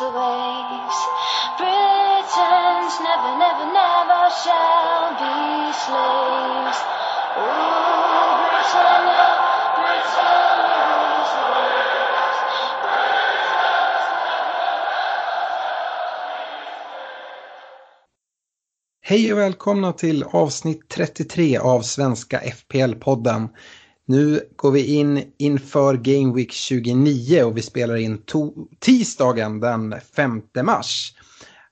Rules the waves. Britons never, never, never shall be slaves. Rule Britannia, Britannia rules the. Hej och välkomna till avsnitt 33 av Svenska FPL-podden. Nu går vi in inför Game Week 29 och vi spelar in to- tisdagen den 5 mars.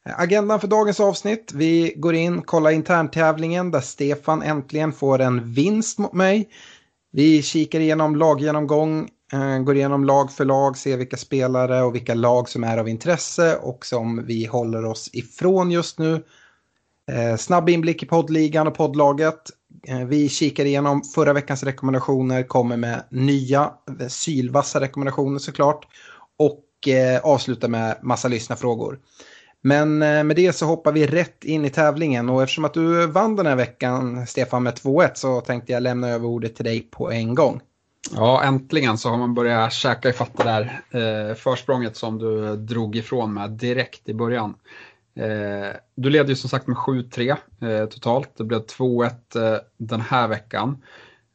Agendan för dagens avsnitt. Vi går in, kollar interntävlingen där Stefan äntligen får en vinst mot mig. Vi kikar igenom laggenomgång, eh, går igenom lag för lag, ser vilka spelare och vilka lag som är av intresse och som vi håller oss ifrån just nu. Eh, snabb inblick i poddligan och poddlaget. Eh, vi kikar igenom förra veckans rekommendationer, kommer med nya eh, sylvassa rekommendationer såklart. Och eh, avslutar med massa lyssnarfrågor. Men eh, med det så hoppar vi rätt in i tävlingen och eftersom att du vann den här veckan Stefan med 2-1 så tänkte jag lämna över ordet till dig på en gång. Ja, äntligen så har man börjat käka ifatt det där eh, försprånget som du eh, drog ifrån med direkt i början. Eh, du leder ju som sagt med 7-3 eh, totalt. Det blev 2-1 eh, den här veckan.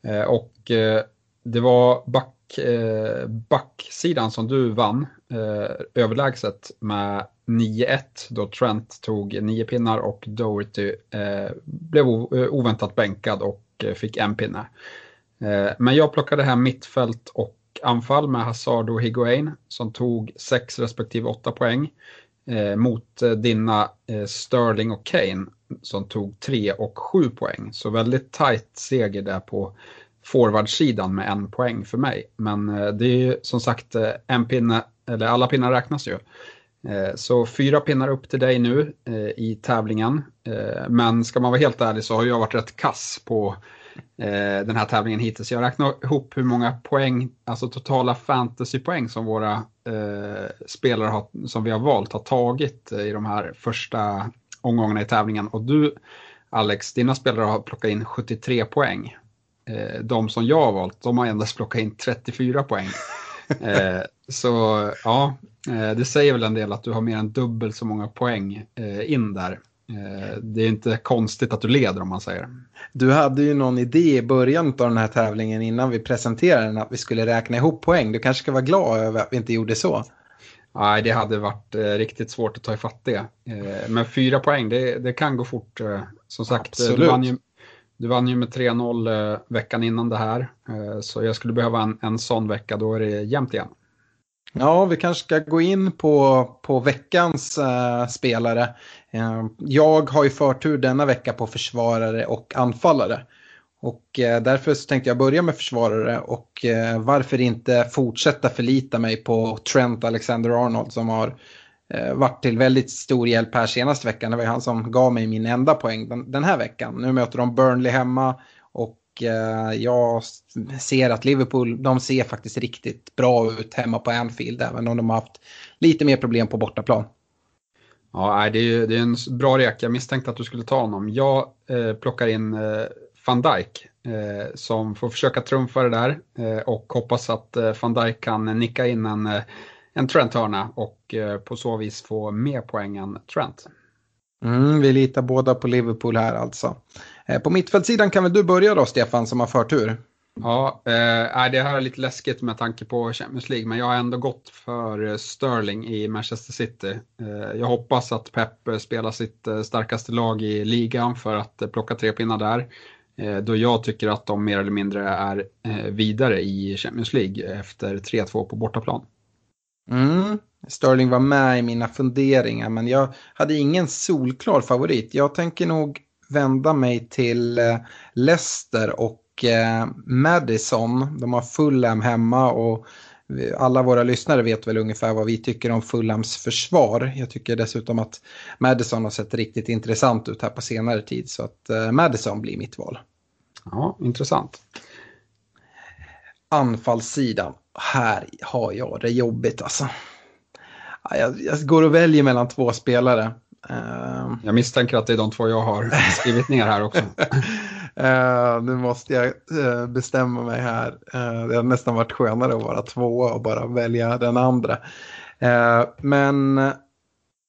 Eh, och eh, det var back, eh, backsidan som du vann eh, överlägset med 9-1 då Trent tog 9 pinnar och Doherty eh, blev eh, oväntat bänkad och eh, fick en pinne. Eh, Men jag plockade hem mittfält och anfall med Hazard och Higuain som tog 6 respektive 8 poäng eh, mot eh, dina eh, Sterling och Kane som tog 3 och 7 poäng. Så väldigt tajt seger där på forwardsidan med en poäng för mig. Men eh, det är ju som sagt eh, en pinne, eller alla pinnar räknas ju. Eh, så fyra pinnar upp till dig nu eh, i tävlingen. Eh, Men ska man vara helt ärlig så har jag varit rätt kass på eh, den här tävlingen hittills. Jag räknar ihop hur många poäng, alltså totala fantasypoäng som våra eh, spelare har, som vi har valt har tagit eh, i de här första omgångarna i tävlingen. Och du Alex, dina spelare har plockat in 73 poäng. Eh, de som jag har valt, de har endast plockat in 34 poäng. Eh, så ja, eh, det säger väl en del att du har mer än dubbelt så många poäng eh, in där. Eh, det är inte konstigt att du leder om man säger. Du hade ju någon idé i början av den här tävlingen innan vi presenterade den att vi skulle räkna ihop poäng. Du kanske ska vara glad över att vi inte gjorde så. Nej, det hade varit eh, riktigt svårt att ta ifatt det. Eh, men fyra poäng, det, det kan gå fort. Som sagt, eh, du Absolut. vann, ju, du vann ju med 3-0 eh, veckan innan det här. Så jag skulle behöva en, en sån vecka, då är det jämnt igen. Ja, vi kanske ska gå in på, på veckans eh, spelare. Ehm, jag har ju förtur denna vecka på försvarare och anfallare. Och eh, därför så tänkte jag börja med försvarare och eh, varför inte fortsätta förlita mig på Trent Alexander-Arnold som har eh, varit till väldigt stor hjälp här senaste veckan. Det var ju han som gav mig min enda poäng den, här veckan. Nu möter de Burnley hemma och jag ser att Liverpool, de ser faktiskt riktigt bra ut hemma på Anfield även om de har haft lite mer problem på bortaplan. Ja, det är, ju- det är en bra rek. Jag misstänkte att du skulle ta honom. Jag eh, plockar in eh, van Dijk eh, som får försöka trumfa det där eh, och hoppas att eh, van Dijk kan nicka in en, eh, en Trent-hörna och eh, på så vis få mer poäng än Trent. Mm, vi litar båda på Liverpool här alltså. Eh, på mittfältssidan kan väl du börja då Stefan som har förtur? Ja, eh, det här är lite läskigt med tanke på Champions League, men jag har ändå gått för eh, Sterling i Manchester City. Eh, jag hoppas att Pep eh, spelar sitt eh, starkaste lag i ligan för att plocka tre pinnar där. Eh, då jag tycker att de mer eller mindre är vidare i Champions League efter 3-2 på bortaplan. Mm. Sterling var med i mina funderingar, men jag hade ingen solklar favorit. Jag tänker nog vända mig till Leicester och Madison. De har Fulham hemma och alla våra lyssnare vet väl ungefär vad vi tycker om Fulhams försvar. Jag tycker dessutom att Madison har sett riktigt intressant ut här på senare tid så att eh, Madison blir mitt val. Ja, intressant. Anfallssidan, här har jag det jobbigt alltså. Jag, jag går och väljer mellan två spelare. Uh, jag misstänker att det är de två jag har skrivit ner här också. uh, nu måste jag uh, bestämma mig här. Uh, det har nästan varit skönare att vara två och bara välja den andra. men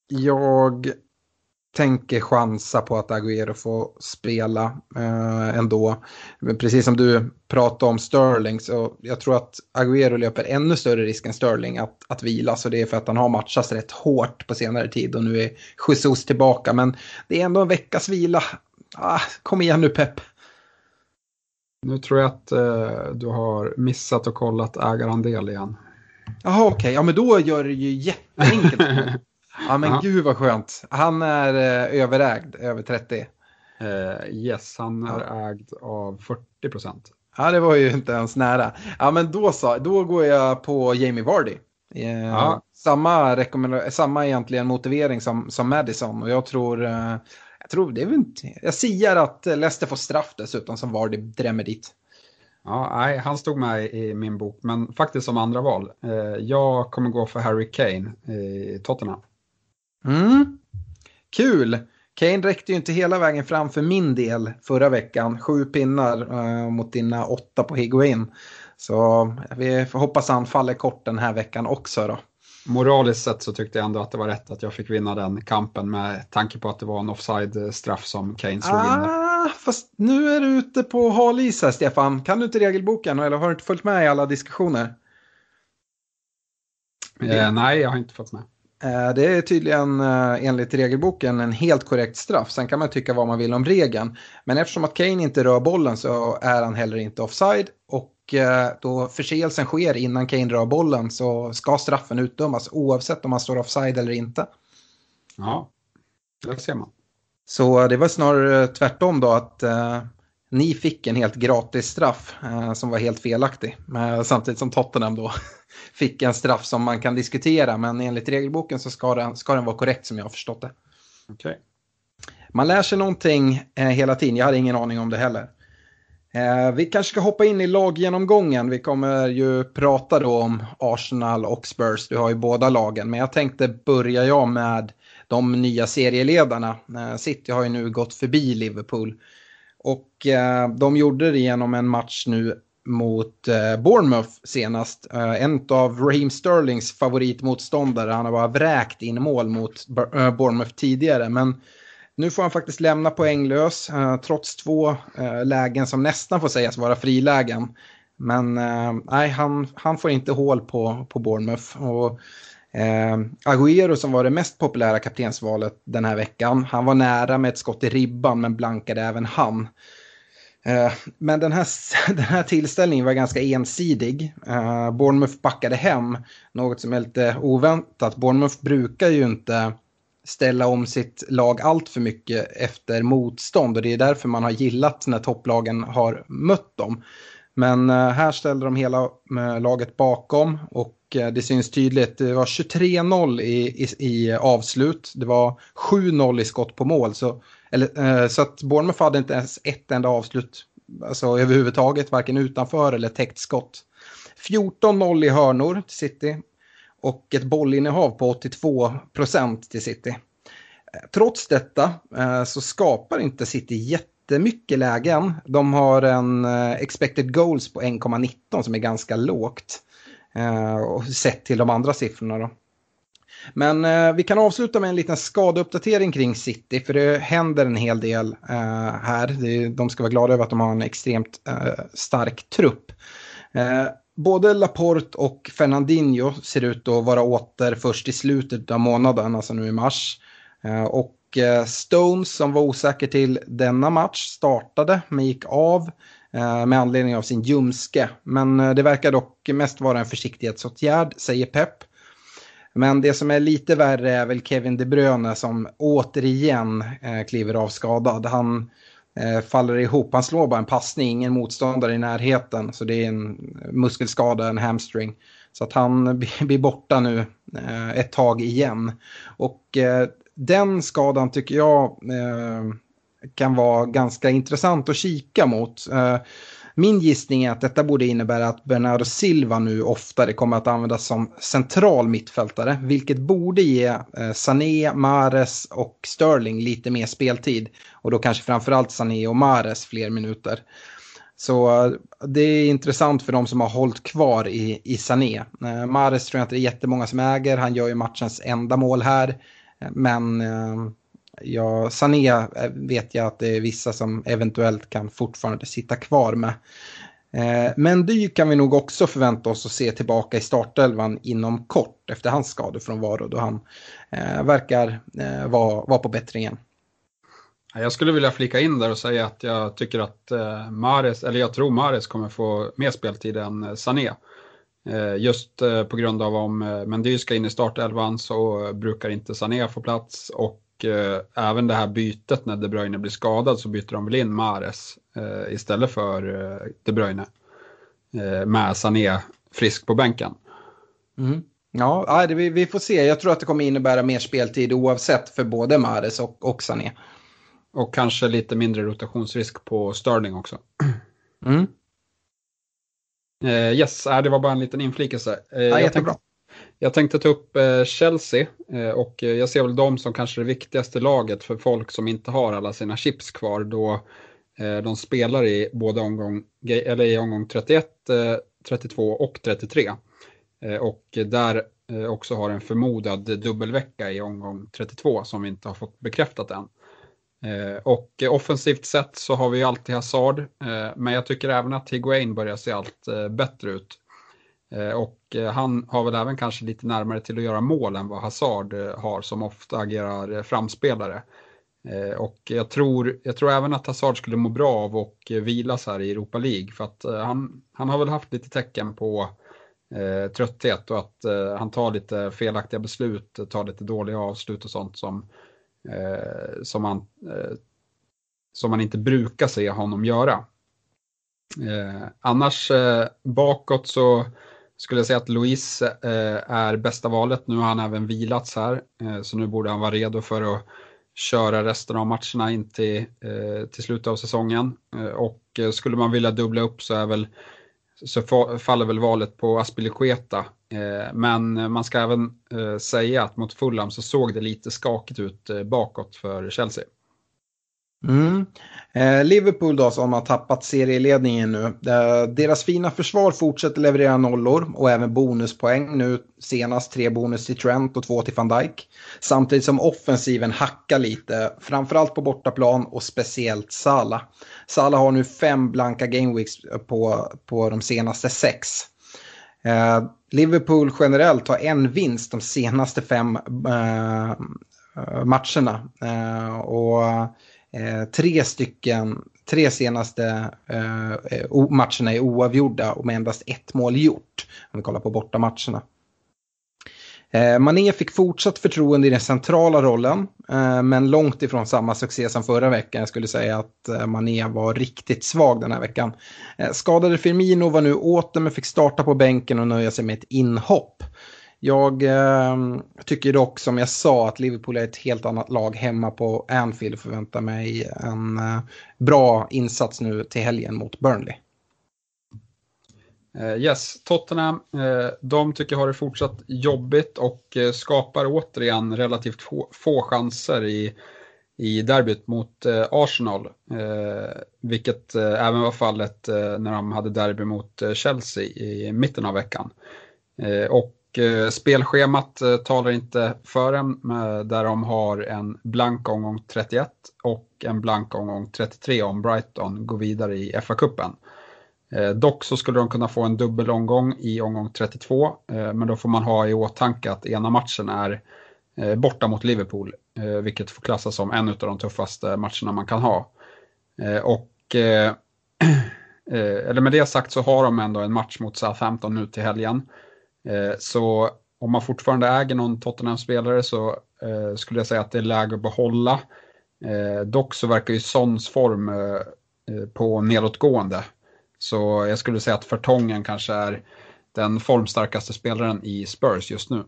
jag tänker chansa på att Agüero får spela eh, ändå. Precis som du pratade om Sterling så jag tror att Agüero löper ännu större risk än Sterling att, att vila. Så det är för att han har matchats rätt hårt på senare tid och nu är Jesus tillbaka. Men det är ändå en veckas vila. Ah, kom igen nu Pep. Nu tror jag att eh, du har missat och kollat ägarandel igen. Jaha okej, okay. ja men då gör det ju jätteenkelt. Ja men Aha. gud vad skönt. Han är eh, överägd, över 30. Uh, yes, han är ja. ägd av 40 procent. Ja, det var ju inte ens nära. Ja, men då så, då går jag på Jamie Vardy. Eh, ja. samma, samma egentligen motivering som, som Madison och jag tror, eh, jag tror det är väl inte, jag siar att Leicester får straff dessutom som Vardy drämmer dit. Ja, nej, han stod med i min bok, men faktiskt som andra val. Eh, jag kommer gå för Harry Kane i Tottenham. Mm. Kul! Kane räckte ju inte hela vägen fram för min del förra veckan. Sju pinnar uh, mot dina åtta på Higuain. Så vi får hoppas han faller kort den här veckan också då. Moraliskt sett så tyckte jag ändå att det var rätt att jag fick vinna den kampen med tanke på att det var en offside-straff som Kane slog ah, in. Fast nu är du ute på halis här Stefan. Kan du inte regelboken eller har du inte följt med i alla diskussioner? Eh, nej, jag har inte följt med. Eh, det är tydligen eh, enligt regelboken en helt korrekt straff. Sen kan man tycka vad man vill om regeln. Men eftersom att Kane inte rör bollen så är han heller inte offside. Och då förseelsen sker innan Kane rör bollen så ska straffen utdömas oavsett om han står offside eller inte. Ja, det ser man. Så det var snarare tvärtom då att ni fick en helt gratis straff eh, som var helt felaktig. Men samtidigt som Tottenham då fick en straff som man kan diskutera. Men enligt regelboken så ska den, ska den vara korrekt som jag har förstått det. Okay. Man lär sig någonting eh, hela tiden. Jag hade ingen aning om det heller. Eh, vi kanske ska hoppa in i laggenomgången. Vi kommer ju prata då om Arsenal och Spurs. Du har ju båda lagen. Men jag tänkte börja jag med de nya serieledarna. Eh, City har ju nu gått förbi Liverpool. Och eh, de gjorde det genom en match nu mot Bournemouth senast. En av Raheem Sterlings favoritmotståndare. Han har bara vräkt in mål mot Bournemouth tidigare. Men nu får han faktiskt lämna poänglös eh, trots två eh, lägen som nästan får sägas vara frilägen. Men eh, nej, han, han får inte hål på, på Bournemouth. Och Eh, Agüero som var det mest populära kaptensvalet den här veckan. Han var nära med ett skott i ribban men blankade även han. Eh, men den här, den här tillställningen var ganska ensidig. Eh, Bournemouth backade hem, något som är lite oväntat. Bournemouth brukar ju inte ställa om sitt lag allt för mycket efter motstånd och det är därför man har gillat när topplagen har mött dem. Men eh, här ställde de hela eh, laget bakom och eh, det syns tydligt. Det var 23-0 i, i, i, avslut. Det var 7-0 i skott på mål. Så, eller, så att Bournemouth hade inte ens ett enda avslut alltså, överhuvudtaget, varken utanför eller täckt skott. 14-0 i hörnor till City och ett bollinnehav på 82 procent till City. Eh, trots detta eh, så skapar inte City jättemycket lägen. De har en eh, expected goals på 1,19 som är ganska lågt. Sett till de andra siffrorna. Då. Men eh, vi kan avsluta med en liten skadeuppdatering kring City, för det händer en hel del eh, här. De ska vara glada över att de har en extremt eh, stark trupp. Både Laporte och Fernandinho ser ut att vara åter först i slutet av månaden, alltså nu i mars. Eh, och eh, Stones som var osäker till denna match startade men gick av eh, med anledning av sin ljumske. Men det verkar dock mest vara en försiktighetsåtgärd, säger Pep. Men det som är lite värre är väl Kevin De Bruyne som återigen kliver av skadad. Han eh, Eh, faller ihop, han slår bara en passning, ingen motståndare i närheten. Så det är en muskelskada, en hamstring. Så att han blir borta nu eh, ett tag igen. Och eh, den skadan tycker jag eh, kan vara ganska intressant att kika mot. Eh, min gissning är att detta borde innebära att Bernardo Silva nu oftare kommer att användas som central mittfältare, vilket borde ge eh, Sané, Mares och Sterling lite mer speltid. Och då kanske framförallt Sané och Mares fler minuter. Så eh, det är intressant för de som har hållit kvar i, i Sané. Eh, Mares tror jag inte det är jättemånga som äger, han gör ju matchens enda mål här. Eh, men eh, Ja, Sané eh, vet jag att det är vissa som eventuellt kan fortfarande sitta kvar med. Eh, men Dy kan vi nog också förvänta oss att se tillbaka i startelvan inom kort efter hans skador från Varo då han eh, verkar vara, vara på bättringen. Jag skulle vilja flika in där och säga att jag tycker att Mares, eller jag tror Mares kommer få mer speltid än Sané. Just på grund av om Mendy ska in i startelvan så brukar inte Sané få plats och eh, även det här bytet när De Bruyne blir skadad så byter de väl in Mares eh, istället för eh, De Bruyne. Eh, med Sané frisk på bänken. Mm. Ja, det, vi, vi, får se. Jag tror att det kommer innebära mer speltid oavsett för både Mares och, och Sané. Och kanske lite mindre rotationsrisk på Sterling också. Mm. Eh, yes, det var bara en liten inflikelse. Eh, ja, jag tänkte, jag tänkte ta upp eh, Chelsea eh, och eh, jag ser väl dem som kanske det viktigaste laget för folk som inte har alla sina chips kvar då de spelar i både omgång, eller i omgång 31, 32 och 33. Och där också har en förmodad dubbelvecka i omgång 32 som vi inte har fått bekräftat än. Och offensivt sett så har vi alltid Hazard, men jag tycker även att Higuain börjar se allt bättre ut. Eh, och eh, han har väl även kanske lite närmare till att göra mål än vad Hazard eh, har som ofta agerar framspelare. Och jag tror, jag tror även att Hazard skulle må bra av att vilas här i Europa League för att han, han har väl haft lite tecken på eh, trötthet och att eh, han tar lite felaktiga beslut, tar lite dåliga avslut och sånt som, eh, som, man, som man inte brukar se honom göra. annars bakåt så skulle jag säga att Luis eh, är bästa valet. Nu har han även vilats här, eh, så nu borde han vara redo för att köra resten av matcherna in till, eh, till slutet av säsongen. och skulle man vilja dubbla upp så är väl så faller väl valet på Aspilicueta. men man ska även säga att mot Fulham så såg det lite skakigt ut bakåt för Chelsea. Mm. Eh, Liverpool då som har tappat serieledningen nu. Eh, deras fina försvar fortsätter leverera nollor och även bonuspoäng. Nu senast tre bonus till Trent och två till van Dijk. Samtidigt som offensiven hackar lite, framförallt på bortaplan och speciellt Salah. Salah har nu fem blanka gameweeks på, på de senaste sex. Eh, Liverpool generellt har en vinst de senaste fem eh, eh, matcherna. Eh, och Eh, tre stycken, tre senaste eh, eh matcherna är oavgjorda och med endast ett mål gjort. Om vi kollar på bortamatcherna. Eh, Mané fick fortsatt förtroende i den centrala rollen, eh, men långt ifrån samma succé som förra veckan. Jag skulle säga att eh, Mané var riktigt svag den här veckan. Eh, skadade Firmino var nu åter men fick starta på bänken och nöja sig med ett inhopp. Jag eh, tycker dock som jag sa att Liverpool är ett helt annat lag hemma på Anfield och förväntar mig en eh, bra insats nu till helgen mot Burnley. Eh, yes, Tottenham, eh, de tycker jag har det fortsatt jobbigt och eh, skapar återigen relativt få, få chanser i, i derbyt mot Arsenal. vilket även var fallet när de hade derby mot Chelsea i mitten av veckan. och Eh, spelschemat eh, talar inte för en, eh, där de har en blank omgång 31 och en blank omgång 33 om Brighton går vidare i FA-cupen. Dock så skulle de kunna få en dubbel omgång i omgång 32, men då får man ha i åtanke att ena matchen är borta mot Liverpool, vilket får klassas som en av de tuffaste matcherna man kan ha. Och eller med det sagt så har de ändå en match mot Southampton nu till helgen. Eh, så om man fortfarande äger någon Tottenham-spelare så eh, skulle jag säga att det är läge att behålla. Eh, dock så verkar ju Sons form på nedåtgående. Så jag skulle säga att Fertongen kanske är den formstarkaste spelaren i Spurs just nu.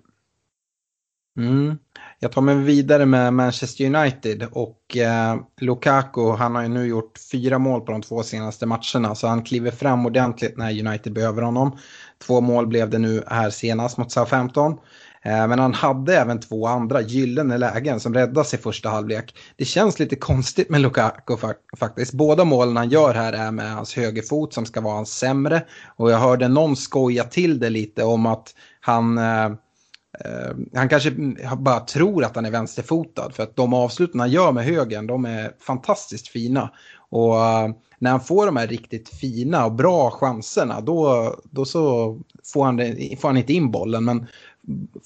Mm. Jag tar mig vidare med Manchester United och eh, Lukaku han har ju nu gjort fyra mål på de två senaste matcherna så han kliver fram ordentligt när United behöver honom. Två mål blev det nu här senast mot Southampton. Eh, men han hade även två andra gyllene lägen som räddas i första halvlek. Det känns lite konstigt med Lukaku faktiskt. Båda målen han gör här är med hans högerfot som ska vara hans sämre. Och jag hörde någon skoja till det lite om att han eh, eh han kanske bara tror att han är vänsterfotad för att de avsluten han gör med högen de är fantastiskt fina. Och eh, när han får de här riktigt fina och bra chanserna då, då så får han, får han inte in bollen. Men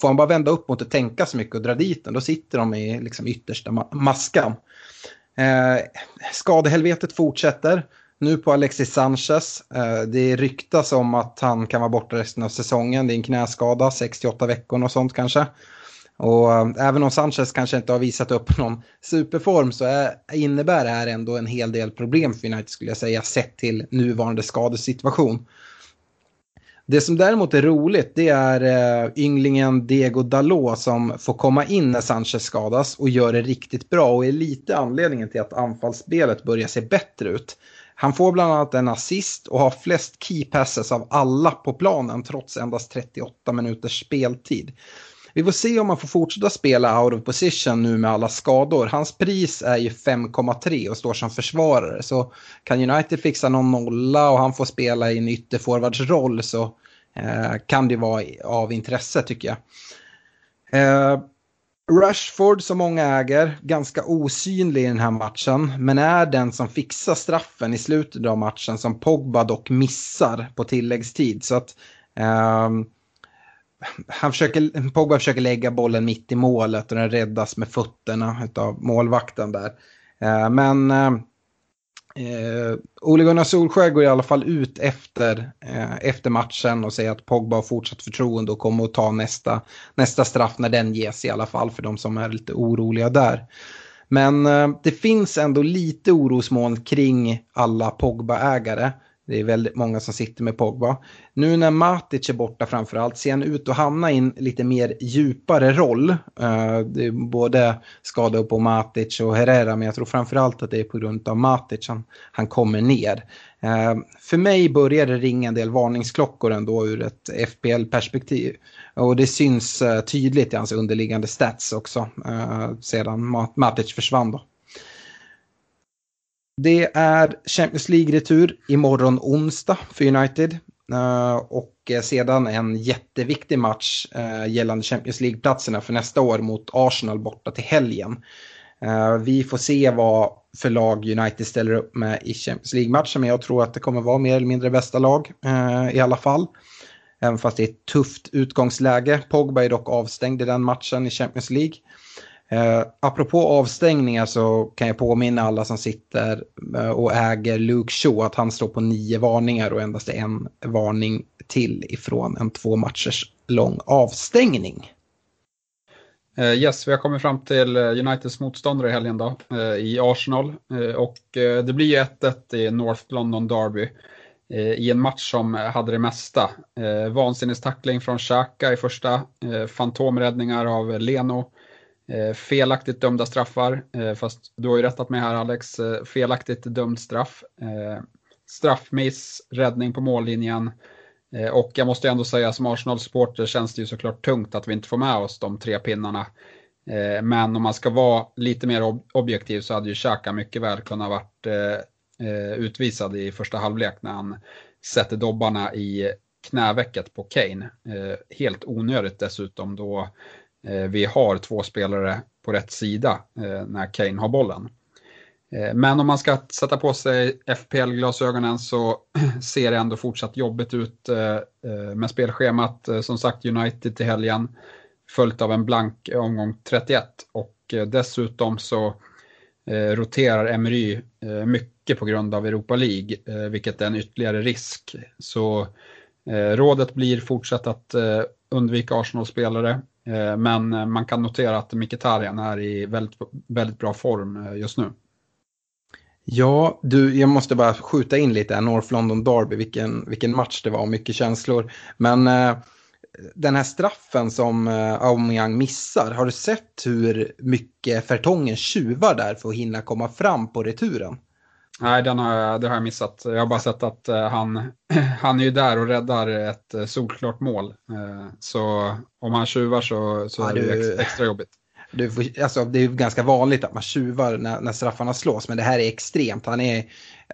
får han bara vända upp mot och tänka så mycket och dra dit den då sitter de i liksom yttersta ma maskan. Eh, skadehelvetet fortsätter nu på Alexis Sanchez. Eh, det ryktas om att han kan vara borta resten av säsongen. Det är en knäskada, 68 veckor och sånt kanske. Och eh, även om Sanchez kanske inte har visat upp någon superform så är, innebär det här ändå en hel del problem för United skulle jag säga sett till nuvarande skadesituation. Det som däremot är roligt det är eh, ynglingen Diego Dalot som får komma in när Sanchez skadas och gör det riktigt bra och är lite anledningen till att anfallsspelet börjar se bättre ut. Han får bland annat en assist och har flest key passes av alla på planen trots endast 38 minuters speltid. Vi får se om han får fortsätta spela out of position nu med alla skador. Hans pris är ju 5,3 och står som försvarare. Så kan United fixa någon nolla och han får spela i en ytterforwardsroll så eh, kan det vara av intresse tycker jag. Eh, Rashford som många äger, ganska osynlig i den här matchen, men är den som fixar straffen i slutet av matchen som Pogba dock missar på tilläggstid. Så att um, han försöker, Pogba försöker lägga bollen mitt i målet och den räddas med fötterna av målvakten där. Eh, men eh, eh, Ole Gunnar Solskjaer går i alla fall ut efter, eh, efter matchen och säger att Pogba har fortsatt förtroende och kommer att ta nästa, nästa straff när den ges i alla fall för de som är lite oroliga där. Men eh, det finns ändå lite orosmoln kring alla Pogba-ägare. Det är väldigt många som sitter med Pogba. Nu när Matic är borta framförallt ser han ut att hamna i en lite mer djupare roll. Eh, det är både skador på Matic och Herrera men jag tror framförallt att det är på grund av Matic han, han kommer ner. Eh, för mig börjar det ringa en del varningsklockor ändå ur ett FPL-perspektiv. Och det syns eh, tydligt i hans underliggande stats också sedan Matic försvann då. Det är Champions League-retur imorgon onsdag för United. Eh, och eh, sedan en jätteviktig match eh, gällande Champions League-platserna för nästa år mot Arsenal borta till helgen. Vi får se vad för lag United ställer upp med i Champions League-matchen, men jag tror att det kommer vara mer eller mindre bästa lag i alla fall. Även fast det är ett tufft utgångsläge. Pogba är dock avstängd i den matchen i Champions League. Eh, apropå avstängningar så kan jag påminna alla som sitter eh, och äger Luke Shaw att han står på nio varningar och endast en varning till ifrån en två matchers lång avstängning. Eh, yes, vi har kommit fram till eh, Uniteds motståndare i helgen då, eh, i Arsenal. Eh, och eh, det blir ju 1-1 i North London Derby eh, i en match som hade det mesta. Eh, Vansinnestackling från Xhaka i första, fantomräddningar av Leno, Eh, felaktigt dömda straffar, eh, fast du har ju rättat mig här Alex, eh, felaktigt dömd straff. Eh, straffmiss, räddning på mållinjen. Eh, och jag måste ändå säga som Arsenal-supporter känns det ju såklart tungt att vi inte får med oss de tre pinnarna. men om man ska vara lite mer ob objektiv så hade ju Xhaka mycket väl kunnat varit utvisad i första halvlek när han sätter dobbarna i knävecket på Kane. Helt onödigt dessutom då Eh, vi har två spelare på rätt sida eh, när Kane har bollen. Eh, men om man ska sätta på sig FPL-glasögonen så ser det ändå fortsatt jobbigt ut med spelschemat. Som sagt United till helgen följt av en blank omgång 31 och dessutom så roterar Emery mycket på grund av Europa League, vilket är en ytterligare risk. Så rådet blir fortsatt att undvika Arsenal-spelare, Eh, men eh, man kan notera att Mkhitaryan är i väldigt, väldigt bra form eh, just nu. Ja, du, jag måste bara skjuta in lite, North London Derby, vilken, vilken match det var, mycket känslor. Men eh, den här straffen som eh, Aubameyang missar, har du sett hur mycket Fertongen tjuvar där för att hinna komma fram på returen? Nej, den har jag, det har jag missat. Jag har bara sett att uh, han, han är ju där och räddar ett uh, solklart mål. Uh, så om han tjuvar så, så ja, är det extra jobbigt. Du alltså, det är ganska vanligt att man tjuvar när, när straffarna slås, men det här är extremt. Han är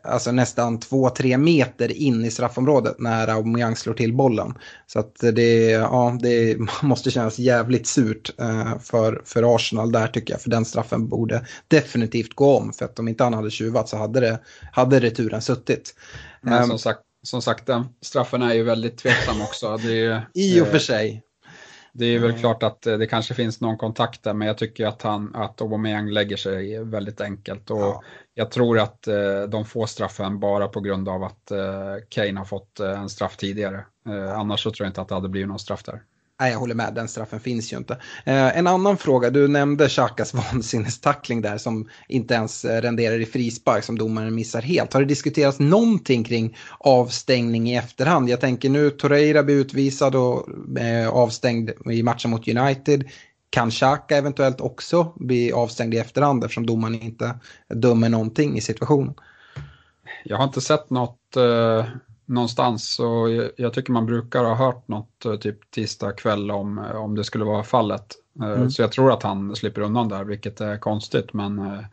alltså, nästan 2-3 meter in i straffområdet när Aubameyang slår till bollen. Så att det, ja, det måste kännas jävligt surt uh, för, för Arsenal där tycker jag. För den straffen borde definitivt gå om. För att om inte han hade tjuvat så hade, det, hade returen suttit. Men som sagt, som sagt, den straffen är ju väldigt tveksam också. Det, I och för sig. Det är väl mm. klart att eh, det kanske finns någon kontakt där, men jag tycker att, han, att Aubameyang lägger sig väldigt enkelt. Och ja. Jag tror att eh, de får straffen bara på grund av att Kane har fått en straff tidigare. Annars så tror jag inte att det hade blivit någon straff där. Nej, jag håller med, den straffen finns ju inte. Eh, en annan fråga, du nämnde Xhakas vansinnestackling där som inte ens eh, renderar i frispark som domaren missar helt. Har det diskuterats någonting kring avstängning i efterhand? Jag tänker nu Torreira blir utvisad och eh, avstängd i matchen mot United. Kan Xhaka eventuellt också bli avstängd i efterhand eftersom domaren inte dömer någonting i situationen? Jag har inte sett något eh någonstans. Så jag, tycker man brukar ha hört något eh, typ tisdag kväll om, eh, om det skulle vara fallet. Eh, mm. Så jag tror att han slipper undan där, vilket är konstigt. Men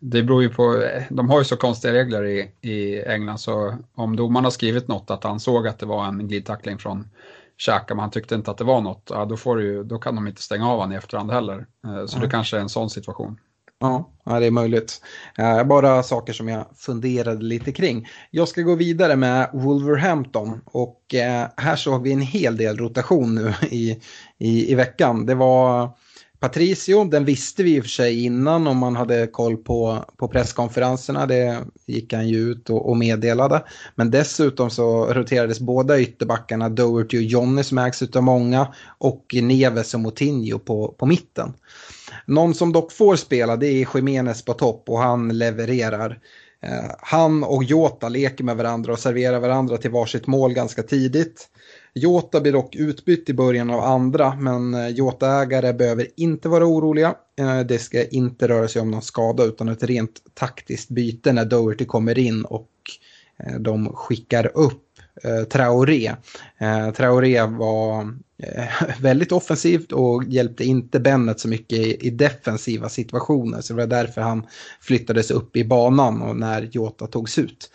det beror ju på, de har ju så konstiga regler i, i England så om domaren har skrivit något att han såg att det var en glidtackling från Xhaka men han tyckte inte att det var något, ja, då, får du, då kan de inte stänga av honom i efterhand heller. Så mm. det kanske är en sån situation. Ja, det är möjligt. Eh, bara saker som jag funderade lite kring. Jag ska gå vidare med Wolverhampton och eh, här såg vi en hel del rotation nu i, i, i veckan. Det var Patricio, den visste vi i och för sig innan om man hade koll på, på presskonferenserna. Det gick han ju ut och, och meddelade. Men dessutom så roterades båda ytterbackarna, Doherty och Johnny som ägs av många och Neves och Moutinho på, på mitten. Någon som dock får spela det är Jiménez på topp och han levererar. Eh, han och Jota leker med varandra och serverar varandra till varsitt mål ganska tidigt. Jota blir dock utbytt i början av andra, men eh, Jota-ägare behöver inte vara oroliga. Eh, det ska inte röra sig om någon skada utan ett rent taktiskt byte när Doherty kommer in och de skickar upp Eh, Traoré. Eh, Traoré var eh, väldigt offensivt och hjälpte inte Bennett så mycket i, defensiva situationer. Så det var därför han flyttades upp i banan och när Jota togs ut.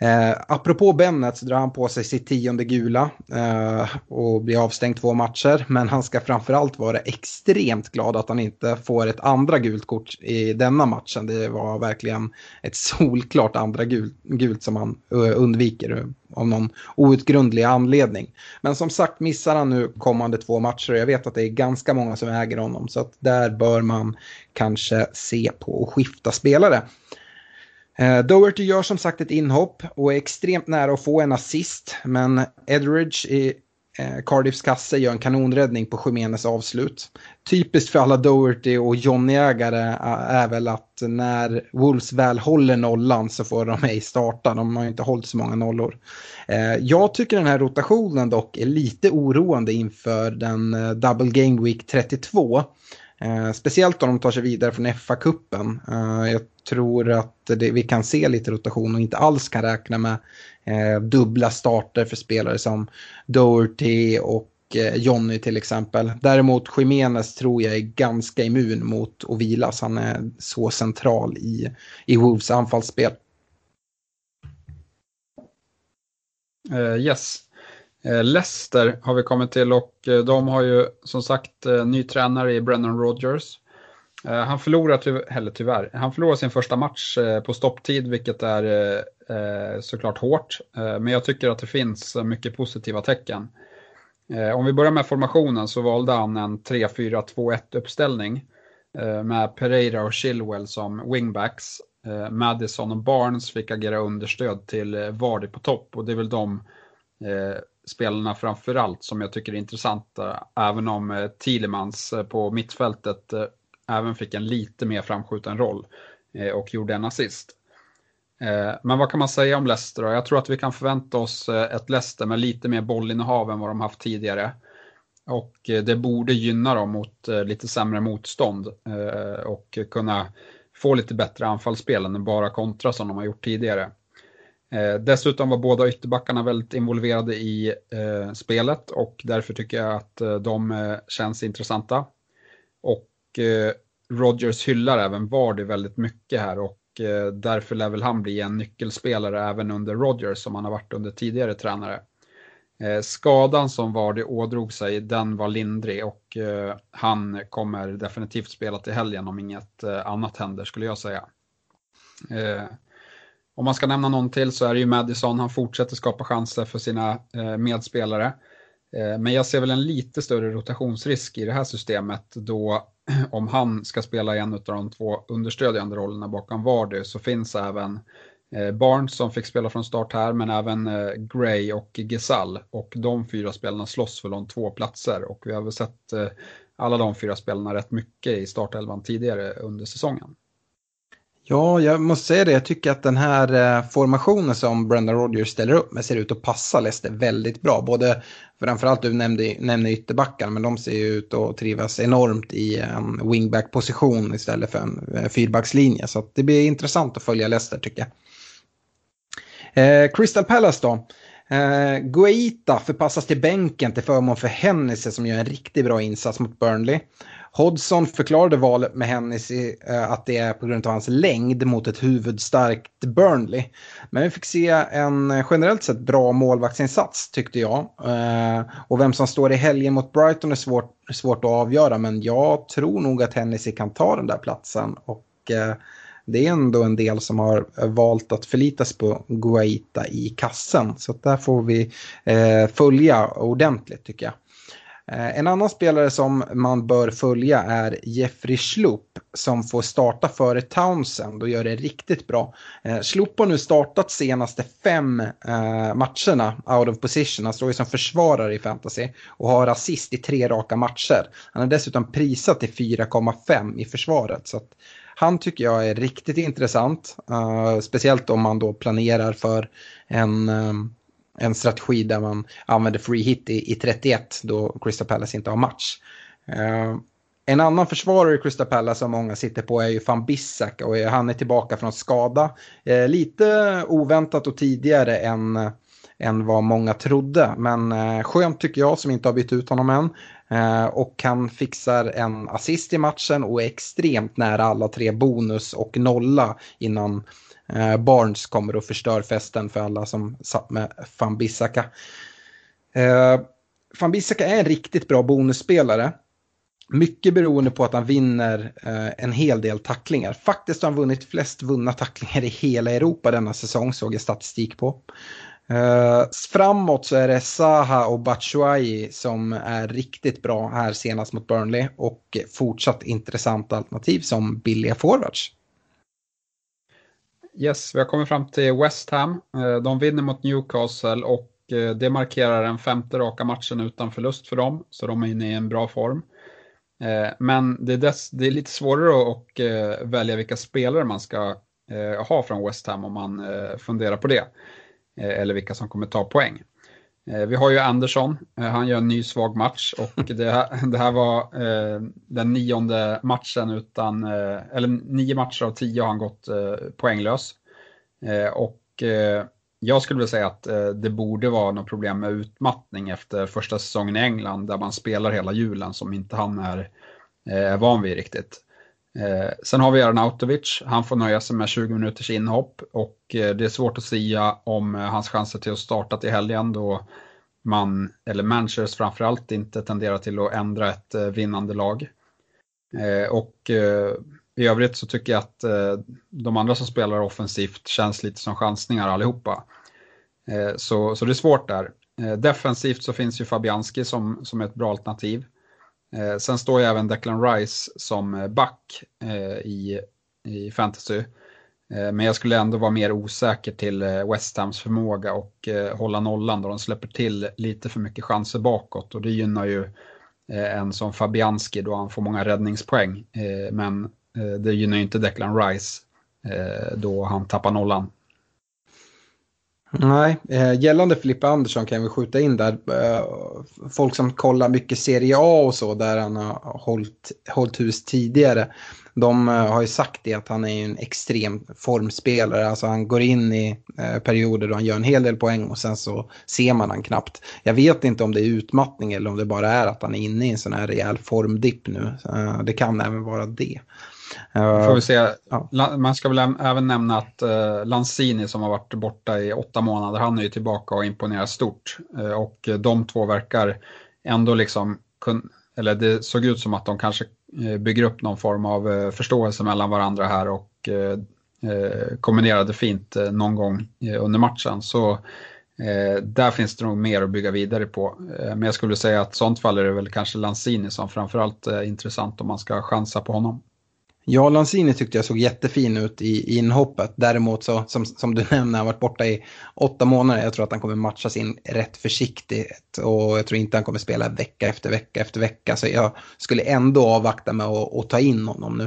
Eh, apropå Bennett så drar han på sig sitt tionde gula eh, och blir avstängd två matcher. Men han ska framförallt vara extremt glad att han inte får ett andra gult kort i denna matchen. Det var verkligen ett solklart andra gult, gult som han eh, undviker eh, av någon outgrundlig anledning. Men som sagt missar han nu kommande två matcher och jag vet att det är ganska många som äger honom. Så att där bör man kanske se på att skifta spelare. Eh, Doherty gör som sagt ett inhopp och är extremt nära att få en assist. Men Edridge i eh, Cardiffs kasse gör en kanonräddning på Khemenes avslut. Typiskt för alla Doherty och Johnny-ägare är väl att när Wolves väl håller nollan så får de ej starta. De har ju inte hållit så många nollor. Eh, jag tycker den här rotationen dock är lite oroande inför den eh, Double Game Week 32. Eh, speciellt om de tar sig vidare från FA-cupen. Eh, jag tror att det, vi kan se lite rotation och inte alls kan räkna med eh, dubbla starter för spelare som Doherty och eh, Jonny till exempel. Däremot Jiménez tror jag är ganska immun mot att vilas. Han är så central i, i Wolves anfallsspel. Uh, yes. Eh, Leicester har vi kommit till och eh, de har ju som sagt eh, ny tränare i Brennan Rodgers. Han förlorade, eller tyvärr, han förlorar sin första match på stopptid vilket är såklart hårt. Men jag tycker att det finns mycket positiva tecken. Om vi börjar med formationen så valde han en 3-4-2-1 uppställning med Pereira och Chilwell som wingbacks Madison och Barnes fick agera understöd till Vardy på topp och det är väl de spelarna framförallt som jag tycker är intressanta. Även om eh, Tillemans Thielemans eh, på mittfältet eh, även fick en lite mer framskjuten roll och gjorde en assist. Men vad kan man säga om Leicester då? Jag tror att vi kan förvänta oss ett Leicester med lite mer bollinnehav än vad de haft tidigare. Och det borde gynna dem mot lite sämre motstånd och kunna få lite bättre anfallsspel än bara kontra som de har gjort tidigare. Eh, dessutom var båda ytterbackarna väldigt involverade i eh, spelet och därför tycker jag att eh, de eh, känns intressanta. Och eh, Rogers hyllar även Vardy väldigt mycket här och eh, därför lär väl han bli en nyckelspelare även under Rogers som han har varit under tidigare tränare. Eh, skadan som Vardy ådrog sig, den var lindrig och eh, han kommer definitivt spela till helgen om inget eh, annat händer skulle jag säga. Eh, om man ska nämna någon till så är det ju Madison, han fortsätter skapa chanser för sina eh, medspelare. Eh, men jag ser väl en lite större rotationsrisk i det här systemet då om han ska spela en av de två understödjande rollerna bakom Vardy så finns även Eh, Barnes som fick spela från start här, men även eh, Gray och Gesall. Och de fyra spelarna slåss för de två platser och vi har väl sett eh, alla de fyra spelarna rätt mycket i startelvan tidigare under säsongen. Ja, jag måste säga det. Jag tycker att den här eh, formationen som Brendan Rodgers ställer upp med ser ut att passa Leicester väldigt bra. Både framförallt du nämnde, nämnde ytterbackarna, men de ser ju ut att trivas enormt i en wingback-position istället för en eh, fyrbackslinje. Så det blir intressant att följa Leicester tycker jag. Eh, Crystal Palace då. Eh, Guaita förpassas till bänken till förmån för Hennessy som gör en riktigt bra insats mot Burnley. Hodgson förklarade valet med Hennessy eh, att det är på grund av hans längd mot ett huvudstarkt Burnley. Men vi fick se en eh, generellt sett bra målvaktsinsats tyckte jag. Eh, och vem som står i helgen mot Brighton är svårt, svårt att avgöra men jag tror nog att Hennessy kan ta den där platsen. Och eh, det är ändå en del som har eh, valt att förlitas på Guaita i kassen. Så där får vi eh, följa ordentligt tycker jag. Eh, en annan spelare som man bör följa är Jeffrey Schlupp som får starta före Townsend och gör det riktigt bra. Schlup Schlupp har nu startat senaste fem eh, matcherna out of position. Han står ju som försvarare i fantasy och har assist i tre raka matcher. Han är dessutom prisat till 4,5 i försvaret. Så att han tycker jag är riktigt intressant. Speciellt om man då planerar för en, en strategi där man använder free hit i, i 31 då Crystal Palace inte har match. Uh, en annan försvarare i Crystal Palace som många sitter på är ju van Bissak och han är tillbaka från skada. Eh, lite oväntat och tidigare än, än vad många trodde. Men eh, skönt tycker jag som inte har bytt ut honom än. Eh, och han fixar en assist i matchen och är extremt nära alla tre bonus och nolla innan eh, Eh, Barnes kommer och förstör festen för alla som satt med van Bissaka. Eh, van Bissaka är en riktigt bra bonusspelare. Mycket beroende på att han vinner eh, en hel del tacklingar. Faktiskt har han vunnit flest vunna tacklingar i hela Europa denna säsong, såg jag statistik på. Eh, framåt så är det Saha och Batshuayi som är riktigt bra här senast mot Burnley och fortsatt intressanta alternativ som billiga forwards. Yes, vi har kommit fram till West Ham. Eh, de vinner mot Newcastle och eh, det markerar den femte raka matchen utan förlust för dem, så de är inne i en bra form. Eh, men det är, dess, det är lite svårare att välja vilka spelare man ska ha från West Ham om man funderar på det. Eller vilka som kommer ta poäng. Eh, vi har ju Andersson, eh, han gör en ny svag match och det här, det här var eh, den nionde matchen utan, eller nio matcher av tio har han gått poänglös. Och jag skulle vilja säga att det borde vara något problem med utmattning efter första säsongen i England där man spelar hela julen som inte han är, är van vid riktigt. Eh, sen har vi Arnautovic, han får nöja sig med 20 minuters inhopp och eh, det är svårt att säga om eh, hans chanser till att starta till helgen då man, eller managers framförallt, inte tenderar till att ändra ett eh, vinnande lag. Eh, och eh, i övrigt så tycker jag att de andra som spelar offensivt känns lite som chansningar allihopa. Så, så det är svårt där. Defensivt så finns ju Fabianski som, som är ett bra alternativ. Eh, sen står ju även Declan Rice som eh, back eh, i, i fantasy. Eh, men jag skulle ändå vara mer osäker till West Hams förmåga och eh, hålla nollan då de släpper till lite för mycket chanser bakåt och det gynnar ju en som Fabianski då han får många räddningspoäng. Men det gynnar ju inte Declan Rice då han tappar nollan. Nej, eh, gällande Filippa Andersson kan vi skjuta in där. Eh, folk som kollar mycket Serie A och så där han har hållit, hållit hus tidigare. De eh, har ju sagt det att han är en extrem formspelare. Alltså han går in i perioder då han gör en hel del poäng och sen så ser man han knappt. Jag vet inte om det är utmattning eller om det bara är att han är inne i en sån här rejäl formdipp nu. Det kan även vara det. Får vi se. Ja. Man ska väl även nämna att Lanzini som har varit borta i åtta månader, han är ju tillbaka och imponerar stort. och de två verkar ändå liksom, eller det såg ut som att de kanske Eh, bygger upp någon form av eh, förståelse mellan varandra här och eh, kombinerade fint någon gång under matchen. Så där finns det nog mer att bygga vidare på. Men jag skulle säga att sånt fall är det väl kanske Lanzini som framförallt är intressant om man ska chansa på honom. Ja, Lanzini tyckte jag såg jättefin ut i, inhoppet. Däremot så, som, som du nämnde, han har varit borta i åtta månader. Jag tror att han kommer matchas in rätt försiktigt. Och jag tror inte han kommer spela vecka efter vecka efter vecka. Så jag skulle ändå avvakta med att, att ta in honom nu.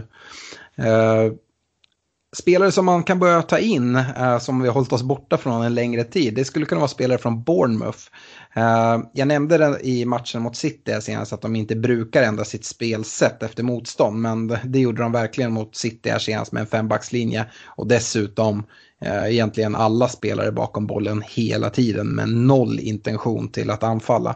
Uh, spelare som man kan börja ta in, eh, som vi har hållit oss borta från en längre tid, det skulle kunna vara spelare från Bournemouth. Eh, jag nämnde det i matchen mot City senast att de inte brukar ändra sitt spelsätt efter motstånd. Men det gjorde de verkligen mot City här senast med en fembackslinje. Och dessutom eh, egentligen alla spelare bakom bollen hela tiden med noll intention till att anfalla.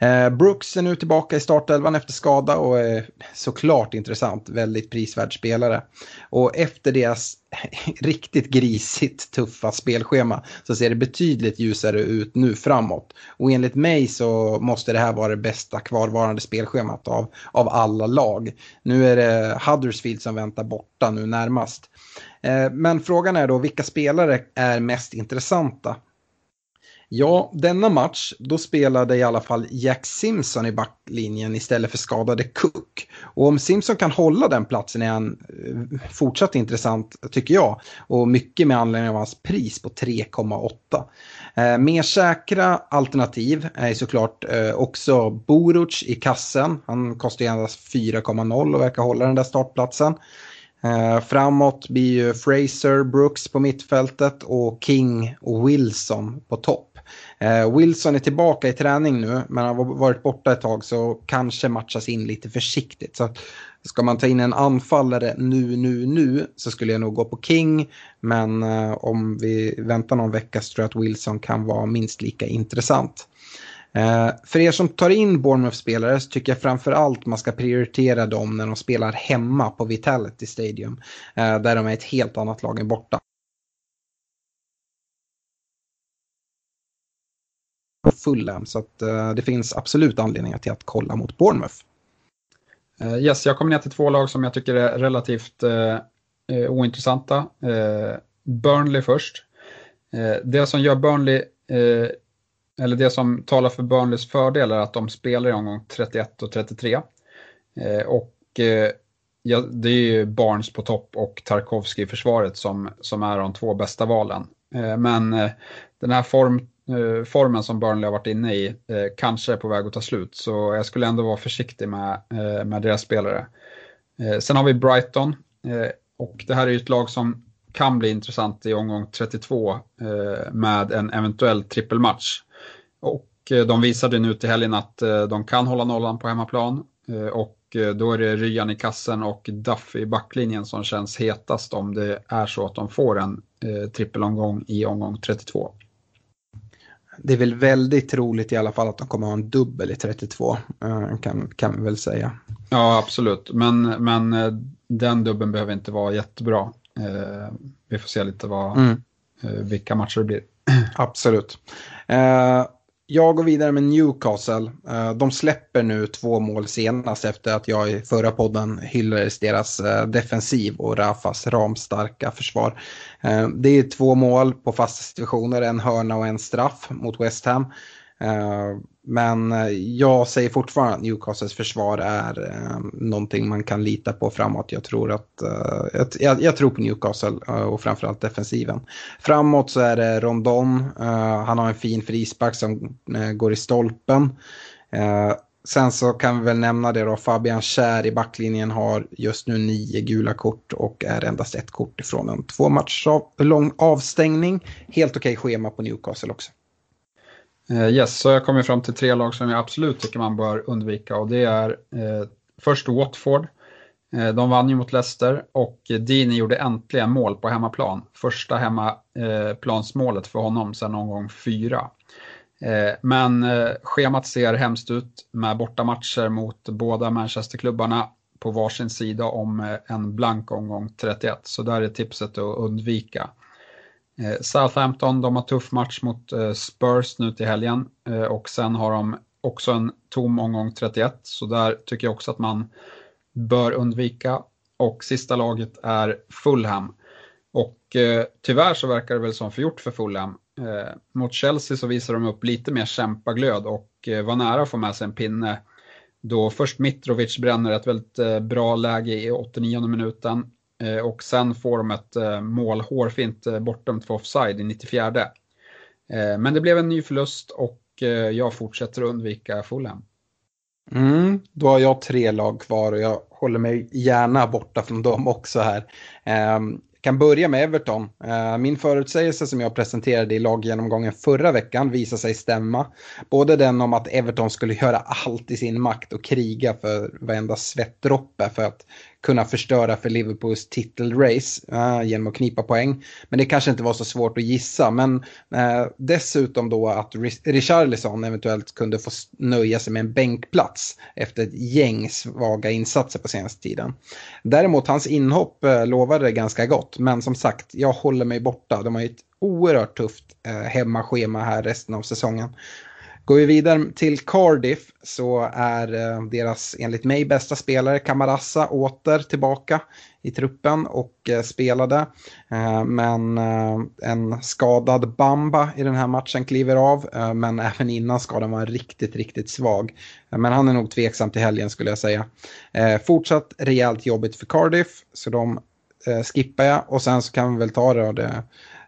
Eh, Brooks är nu tillbaka i startelvan efter skada och är såklart intressant. Väldigt prisvärd spelare. Och efter deras riktigt grisigt tuffa spelschema så ser det betydligt ljusare ut nu framåt. Och enligt mig så måste det här vara det bästa kvarvarande spelschemat av, av alla lag. Nu är det Huddersfield som väntar borta nu närmast. Eh, men frågan är då vilka spelare är mest intressanta? Ja, denna match, då spelade i alla fall Jack Simpson i backlinjen istället för skadade Cook. Och om Simpson kan hålla den platsen är han eh, fortsatt intressant, tycker jag. Och mycket med anledning av hans pris på 3,8. Eh, mer säkra alternativ är såklart eh, också Boruc i kassen. Han kostar ju endast 4,0 och verkar hålla den där startplatsen. Eh, framåt blir ju Fraser, Brooks på mittfältet och King och Wilson på topp. Eh, Wilson är tillbaka i träning nu, men har varit borta ett tag så kanske matchas in lite försiktigt. Så ska man ta in en anfallare nu, nu, nu så skulle jag nog gå på King. Men eh, om vi väntar någon vecka så tror jag att Wilson kan vara minst lika intressant. Eh, för er som tar in Bournemouth-spelare så tycker jag framförallt man ska prioritera dem när de spelar hemma på Vitality Stadium. Eh, där de är ett helt annat lag än borta. Fulham. Så att, eh, det finns absolut anledningar till att kolla mot Bournemouth. Eh, yes, jag kommer ner till två lag som jag tycker är relativt eh, eh ointressanta. Burnley först. det som gör Burnley, eller det som talar för Burnleys fördel är att de spelar i omgång 31 och 33. Eh, och eh, ja, det är ju Barnes på topp och Tarkovsky i försvaret som, som är de två bästa valen. Eh, men den här form, Eh, formen som Burnley har varit inne i eh, kanske är på väg att ta slut. Så jag skulle ändå vara försiktig med, eh, med deras spelare. sen har vi Brighton. och det här är ju ett lag som kan bli intressant i omgång 32 med en eventuell trippelmatch. Och de visade nu till helgen att de kan hålla nollan på hemmaplan. och då är det Ryan i kassen och Duff i backlinjen som känns hetast om det är så att de får en trippelomgång i omgång 32 det är väl väldigt troligt i alla fall att de kommer ha en dubbel i 32, eh, kan, kan vi väl säga. Ja, absolut. Men, men eh, den dubben behöver inte vara jättebra. Eh, vi får se lite vad, mm. vilka matcher det blir. Absolut jag går vidare med Newcastle. Eh, de släpper nu två mål senast efter att jag i förra podden hyllades deras eh, defensiv och Rafas ramstarka försvar. Eh, det är två mål på fasta situationer, en hörna och en straff mot West Ham. Eh, men eh, jag säger fortfarande att Newcastles försvar är eh, någonting man kan lita på framåt. Jag tror, att, jag, jag tror på Newcastle och framförallt defensiven. Framåt så är det Rondon, han har en fin frispark som går i stolpen. Sen så kan vi väl nämna det då, Fabian Kär i backlinjen har just nu nio gula kort och är endast ett kort ifrån en två match lång avstängning. Helt okej schema på Newcastle också. Uh, yes, så jag kommer fram till tre lag som jag absolut tycker man bör undvika och det är uh, först Watford. Uh, de vann ju mot Leicester och Dini gjorde äntligen mål på hemmaplan. Första hemmaplansmålet för honom sedan någon gång fyra. Men schemat ser hemskt ut med bortamatcher mot båda Manchesterklubbarna på varsin sida om en blank omgång 31. Så där är tipset att undvika. Eh, Southampton, de har tuff match mot eh, Spurs nu till helgen eh, och sen har de också en tom omgång 31 så där tycker jag också att man bör undvika. Och sista laget är Fulham. Och tyvärr så verkar det väl som förgjort för Fulham. mot Chelsea så visar de upp lite mer kämpaglöd och var nära att få med sig en pinne då först Mitrovic bränner ett väldigt bra läge i 89 minuten Eh, och sen får de ett eh, mål hårfint eh, bortdömt för offside i 94. Men det blev en ny förlust och jag fortsätter undvika Fulham. Mm, då har jag tre lag kvar och jag håller mig gärna borta från dem också här. Ehm, jag kan börja med Everton. Min förutsägelse som jag presenterade i laggenomgången förra veckan visar sig stämma. Både den om att Everton skulle göra allt i sin makt och kriga för varenda svettdroppe för att kunna förstöra för Liverpools titelrace uh, genom att knipa poäng. Men det kanske inte var så svårt att gissa. Men uh, dessutom då att Richarlison eventuellt kunde få nöja sig med en bänkplats efter ett gäng svaga insatser på senaste tiden. Däremot hans inhopp uh, lovade ganska gott. Men som sagt, jag håller mig borta. De har ju ett oerhört tufft hemmaschema här resten av säsongen. Går vi vidare till Cardiff så är eh, deras enligt mig bästa spelare Kamarassa åter tillbaka i truppen och eh, spelade. Eh, men en skadad Bamba i den här matchen kliver av. Men även innan skadan var riktigt, riktigt svag. Men han är nog tveksam till helgen skulle jag säga. Fortsatt rejält jobbigt för Cardiff så de skippar jag. Och sen så kan vi väl ta det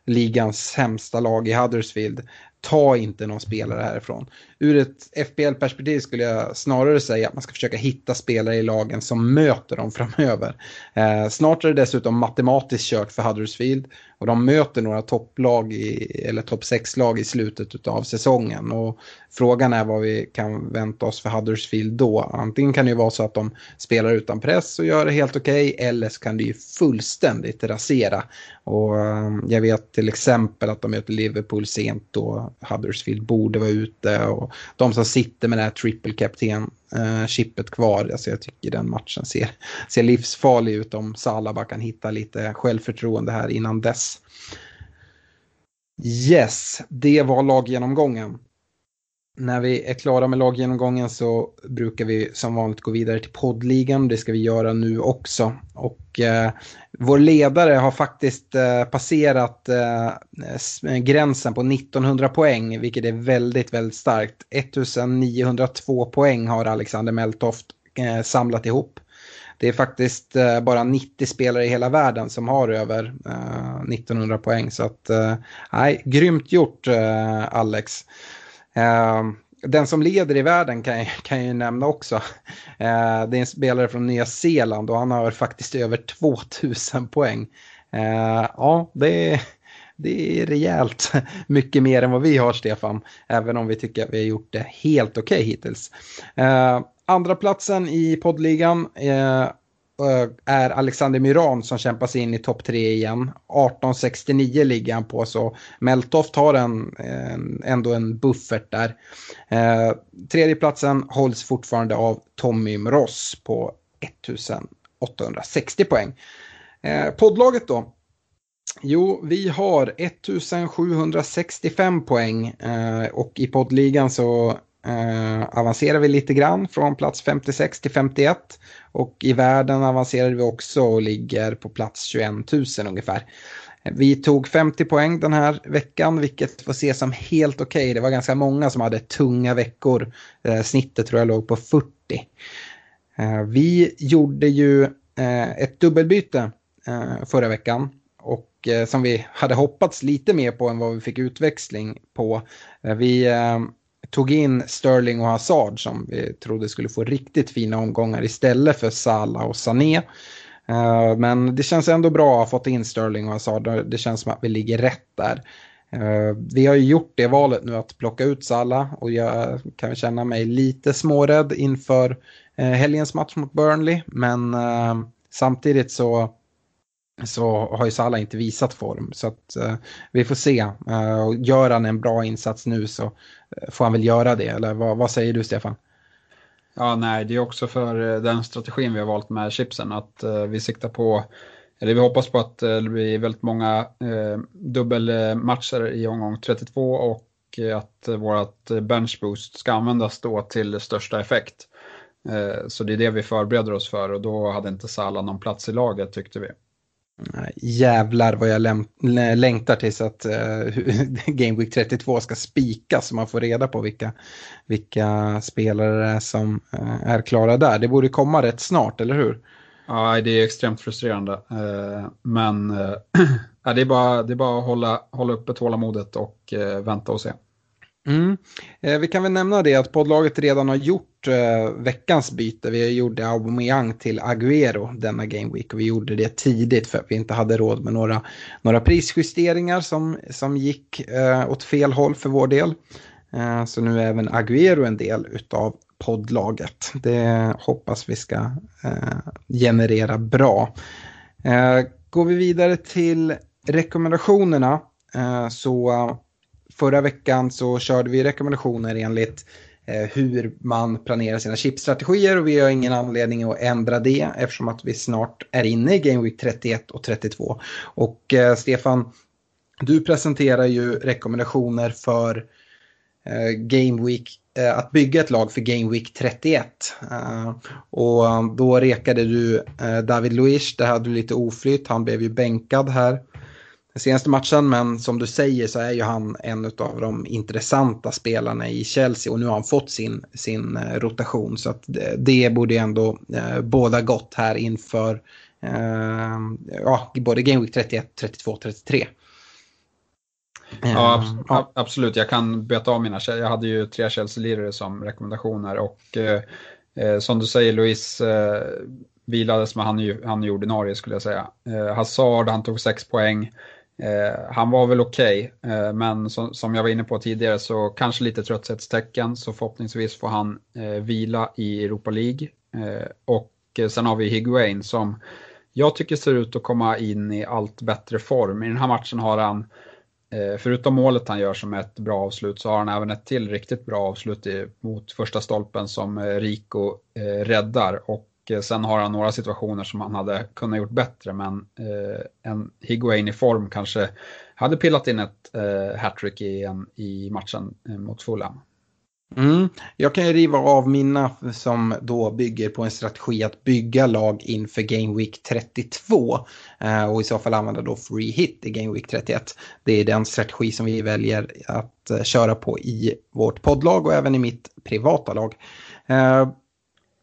ligans sämsta lag i Huddersfield ta inte någon spelare härifrån. Ur ett FBL-perspektiv skulle jag snarare säga att man ska försöka hitta spelare i lagen som möter dem framöver. Eh, snart är det dessutom matematiskt kört för Huddersfield och de möter några topplag, i, eller topp 6-lag i slutet av säsongen. Och frågan är vad vi kan vänta oss för Huddersfield då. Antingen kan det ju vara så att de spelar utan press och gör det helt okej, okay, eller så kan det ju fullständigt rasera. Och eh, jag vet till exempel att de möter Liverpool sent då Huddersfield borde vara ute. Och de som sitter med det här triple captain-chippet eh, kvar, alltså jag tycker den matchen ser, ser livsfarlig ut om Salah bara kan hitta lite självförtroende här innan dess. Yes, det var laggenomgången. När vi är klara med laggenomgången så brukar vi som vanligt gå vidare till poddligan. Det ska vi göra nu också. Och eh, vår ledare har faktiskt eh, passerat eh, gränsen på 1900 poäng, vilket är väldigt, väldigt starkt. 1902 poäng har Alexander Meltoft eh, samlat ihop. Det är faktiskt bara 90 spelare i hela världen som har över 1900 poäng. Så att, nej, grymt gjort Alex. Ehm, den som leder i världen kan jag, kan jag ju nämna också. Eh, det är en spelare från Nya Zeeland och han har faktiskt över 2000 poäng. Eh, ja, det är, det är rejält mycket mer än vad vi har, Stefan. Även om vi tycker att vi har gjort det helt okej okay hittills. Eh, andra platsen i poddligan Eh, Eh, är Alexander Myran som kämpar sig in i topp tre igen. 1869 ligger han på så Meltoft har en, en, ändå en buffert där. Eh, platsen hålls fortfarande av Tommy Mross på 1860 poäng. Eh, poddlaget då. Jo, vi har 1765 poäng eh, och i poddligan så eh, avancerar vi lite grann från plats 56 till 51 och i världen avancerar vi också och ligger på plats 21 000 ungefär. Vi tog 50 poäng den här veckan, vilket får ses som helt okej. Okay. Det var ganska många som hade tunga veckor. Eh, snittet tror jag låg på 40. Eh, vi gjorde ju eh, ett dubbelbyte eh, förra veckan och eh, som vi hade hoppats lite mer på än vad vi fick utväxling på. Eh, vi eh, tog in Sterling och Hazard som vi trodde skulle få riktigt fina omgångar istället för Salah och Sané. Eh, men det känns ändå bra att ha fått in Sterling och Hazard. Det känns som att vi ligger rätt där. Eh, vi har ju gjort det valet nu att plocka ut Salah och jag kan känna mig lite smårädd inför eh, helgens match mot Burnley. Men samtidigt så så har ju Salah inte visat form. Så att, eh, vi får se. Eh, gör han en bra insats nu så eh, får han väl göra det. Eller vad, vad, säger du Stefan? Ja, nej, det är också för eh, den strategin vi har valt med chipsen. Att eh, vi siktar på, eller vi hoppas på att det blir väldigt många dubbelmatcher i omgång 32 och att vårt bench boost ska användas då till största effekt. Så det är det vi förbereder oss för och då hade inte Salah någon plats i laget tyckte vi. Jävlar vad jag längtar tills att uh, Game Week 32 ska spikas så man får reda på vilka, vilka spelare som uh, är klara där. Det borde komma rätt snart, eller hur? Ja, det är extremt frustrerande. Uh, men det, är bara, det är bara att hålla, hålla uppe tålamodet och vänta och se. Mm. Eh, vi kan väl nämna det att poddlaget redan har gjort eh, veckans byte. Vi gjorde Aubameyang till Agüero denna Game Week och vi gjorde det tidigt för att vi inte hade råd med några, några prisjusteringar som, som gick eh, åt fel håll för vår del. Eh, så nu är även Agüero en del utav poddlaget. Det hoppas vi ska eh, generera bra. Eh, går vi vidare till rekommendationerna eh, så förra veckan så körde vi rekommendationer enligt eh, hur man planerar sina chipstrategier och vi har ingen anledning att ändra det eftersom att vi snart är inne i Game Week 31 och 32. Och eh, Stefan, du presenterar ju rekommendationer för eh, Game Week eh, att bygga ett lag för Game Week 31. Eh, och då rekade du eh, David Luiz, det hade du lite oflytt, han blev ju bänkad här senaste matchen. Men som du säger så är ju han en av de intressanta spelarna i Chelsea och nu har han fått sin, sin eh, rotation. Så att det, det borde ju ändå eh, båda gott här inför eh, ja, både Game Week 31, 32, 33. Ja, ab ja, absolut. Jag kan beta av mina. Jag hade ju tre Chelsea-lirare som rekommendationer och eh, eh, som du säger Louis eh, vilades men han, han är ju ordinarie skulle jag säga. Eh, Hazard, han tog sex poäng. Eh, han var väl okej, okay, eh, men som, som, jag var inne på tidigare så kanske lite trötthetstecken så förhoppningsvis får han eh, vila i Europa League. Eh, och eh, sen har vi Higuain som jag tycker ser ut att komma in i allt bättre form. I den här matchen har han, eh, förutom målet han gör som ett bra avslut, så har han även ett till riktigt bra avslut i, mot första stolpen som eh, Rico eh, räddar. Och och eh, sen har han några situationer som han hade kunnat gjort bättre men eh, en Higuain i form kanske hade pillat in ett eh, hattrick i, i matchen eh, mot Fulham. Mm. Jag kan ju riva av mina som då bygger på en strategi att bygga lag inför Game Week 32 eh, och i så fall använda då free hit i Game Week 31. Det är den strategi som vi väljer att eh, köra på i vårt poddlag och även i mitt privata lag. Eh,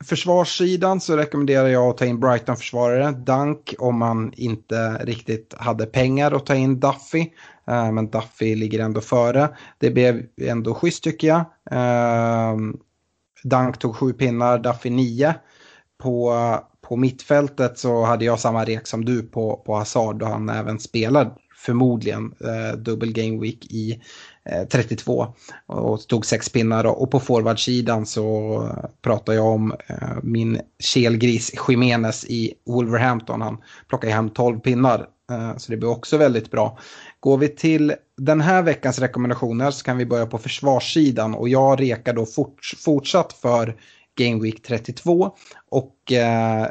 Försvarssidan så rekommenderar jag att ta in Brighton-försvarare. Dunk om man inte riktigt hade pengar att ta in Duffy. Eh, men Duffy ligger ändå före. Det blev ändå schysst tycker jag. Ehm, Dunk tog sju pinnar, Duffy nio. På, på mittfältet så hade jag samma rek som du på, på Hazard och han även spelar förmodligen eh, dubbel game week i Eh, 32 och tog sex pinnar. Och på forwardsidan så pratar jag om eh, min kelgris Jiménez i Wolverhampton. Han plockar hem 12 pinnar eh, så det blir också väldigt bra. Går vi till den här veckans rekommendationer så kan vi börja på försvarssidan och jag rekar då fort, fortsatt för Game Week 32 och eh,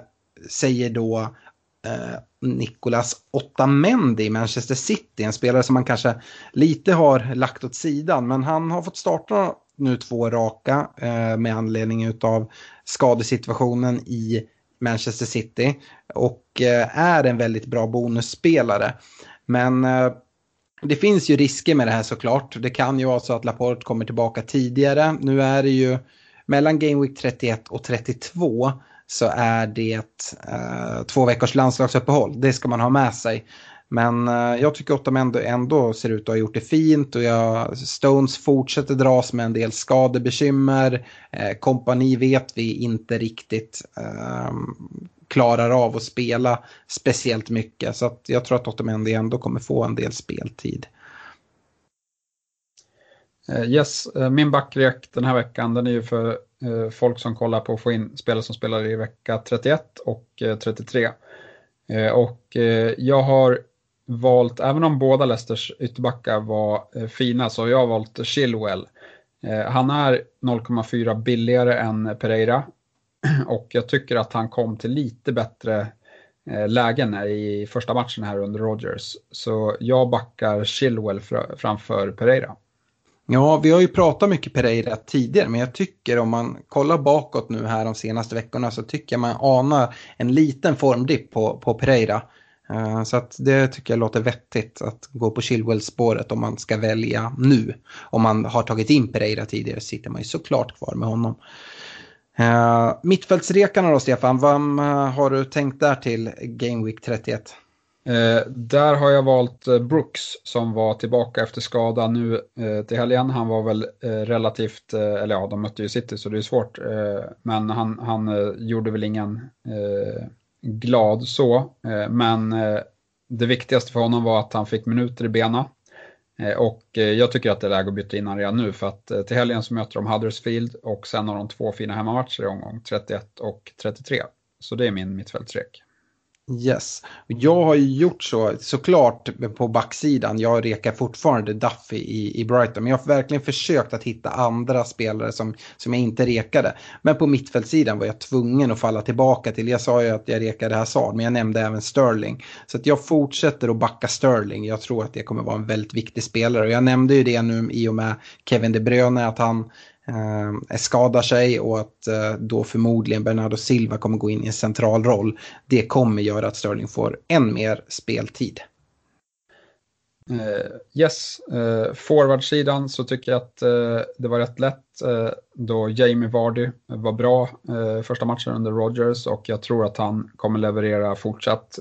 säger då eh, Nicolas Otamendi i Manchester City. En spelare som man kanske lite har lagt åt sidan. Men han har fått starta nu två raka eh, med anledning av skadesituationen i Manchester City. Och eh, är en väldigt bra bonusspelare. Men eh, det finns ju risker med det här såklart. Det kan ju vara så att Laporte kommer tillbaka tidigare. Nu är det ju mellan Game Week 31 och 32 så är det eh, två veckors landslagsuppehåll. Det ska man ha med sig. Men eh, jag tycker Otamendi ändå ser ut att ha gjort det fint och jag, Stones fortsätter dras med en del skadebekymmer. Eh, kompani vet vi inte riktigt eh, klarar av att spela speciellt mycket. Så att jag tror att Otamendi ändå kommer få en del speltid. Eh, yes, eh, min backrek den här veckan den är ju för Eh, folk som kollar på att få in spelare som spelar i vecka 31 och eh, 33. Eh, och jag har valt, även om båda Leicesters ytterbackar var fina, så har jag valt Chilwell. Han är 0,4 billigare än Pereira och jag tycker att han kom till lite bättre lägen i första matchen här under Rogers. Så jag backar Chilwell framför Pereira. Ja, vi har ju pratat mycket Pereira tidigare, men jag tycker om man kollar bakåt nu här de senaste veckorna så tycker jag man anar en liten formdipp på, på Pereira. Uh, så att det tycker jag låter vettigt att gå på Chilwell-spåret om man ska välja nu. Om man har tagit in Pereira tidigare sitter man ju såklart kvar med honom. Uh, mittfältsrekarna då Stefan, vad eh, har du tänkt där till Game Week 31? Eh, där har jag valt eh, Brooks som var tillbaka efter skada nu eh, till helgen. Han var väl eh, relativt, eh, eller ja de mötte ju City så det är svårt. Eh, men han, han eh, gjorde väl ingen glad så. men det viktigaste för honom var att han fick minuter i benen. och jag tycker att det är läge att byta in honom redan nu för att till helgen så möter de Huddersfield och sen har de två fina hemmamatcher i omgång 31 och 33. Så det är min mittfältsrek. Yes. Jag har ju gjort så, såklart på backsidan. Jag rekar fortfarande Duffy i, i Brighton. Men jag har verkligen försökt att hitta andra spelare som, som jag inte rekade. Men på mittfältssidan var jag tvungen att falla tillbaka till. Jag sa ju att jag rekade Hazard, men jag nämnde även Sterling. Så att jag fortsätter att backa Sterling. Jag tror att det kommer vara en väldigt viktig spelare. Och jag nämnde ju det nu i och med Kevin De Bruyne, att han eh, skadar sig och att eh, då förmodligen Bernardo Silva kommer gå in i en central roll. Det kommer göra att Sterling får än mer speltid. Uh, yes, uh, forwardsidan så tycker jag att uh, det var rätt lätt uh, då Jamie Vardy var bra första matchen under Rogers och jag tror att han kommer leverera fortsatt.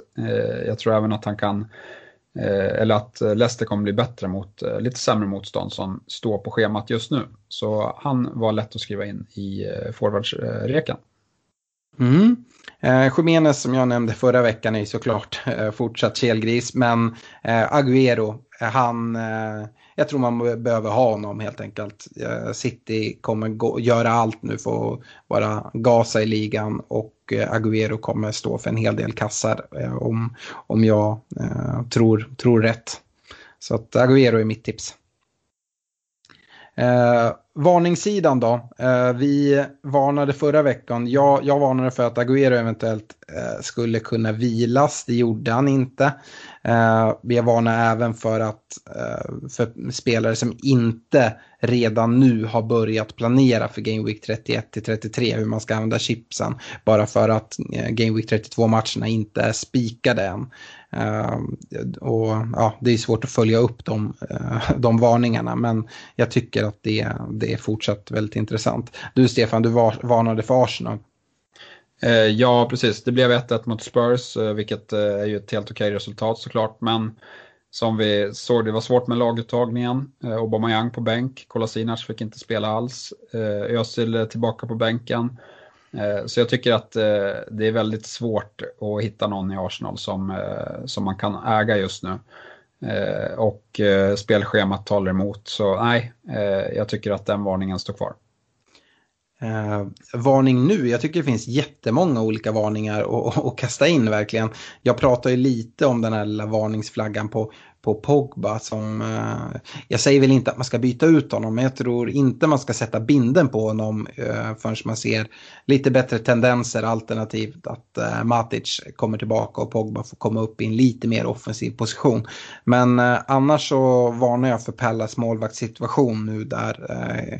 jag tror även att han kan Eh, eller att eh, Leicester kommer bli bättre mot eh, lite sämre motstånd som står på schemat just nu. Så han var lätt att skriva in i forwardsreken. Mm. Eh, Jiménez som jag nämnde förra veckan är såklart eh, fortsatt kelgris men eh, Agüero, han, eh, jag tror man behöver ha honom helt enkelt. Eh, City kommer gå, göra allt nu för att bara gasa i ligan och eh, Agüero kommer stå för en hel del kassar eh, om, om jag tror, tror rätt. Så att Agüero är mitt tips. Eh, varningssidan då. Eh, vi varnade förra veckan. Jag, jag varnade för att Agüero eventuellt eh, skulle kunna vilas. Det gjorde han inte. Eh, vi varnar även för att för spelare som inte redan nu har börjat planera för Game Week 31 till 33 hur man ska använda chipsen. Bara för att Game Week 32 matcherna inte är spikade än. Uh, och ja, det är svårt att följa upp de, uh, de varningarna men jag tycker att det, det det är fortsatt väldigt intressant. Du Stefan, du var, varnade för Arsenal. Eh, ja, precis. Det blev 1-1 mot Spurs, eh, vilket eh, är ju ett helt okej resultat såklart. Men som vi såg, det var svårt med laguttagningen. Eh, Aubameyang på bänk, Kolasinac fick inte spela alls. Özil tillbaka på bänken. Eh, så jag tycker att eh, det är väldigt svårt att hitta någon i Arsenal som, eh, som man kan äga just nu. Eh, och eh, spelschemat talar emot, så nej, eh, jag tycker att den varningen står kvar. Eh, varning nu, jag tycker det finns jättemånga olika varningar att kasta in verkligen. Jag pratar ju lite om den här lilla varningsflaggan på, på Pogba som, eh, jag säger väl inte att man ska byta ut honom, men jag tror inte man ska sätta binden på honom eh, förrän man ser lite bättre tendenser alternativt att eh, Matic kommer tillbaka och Pogba får komma upp i en lite mer offensiv position. Men annars så varnar jag för Pallas målvaktssituation nu där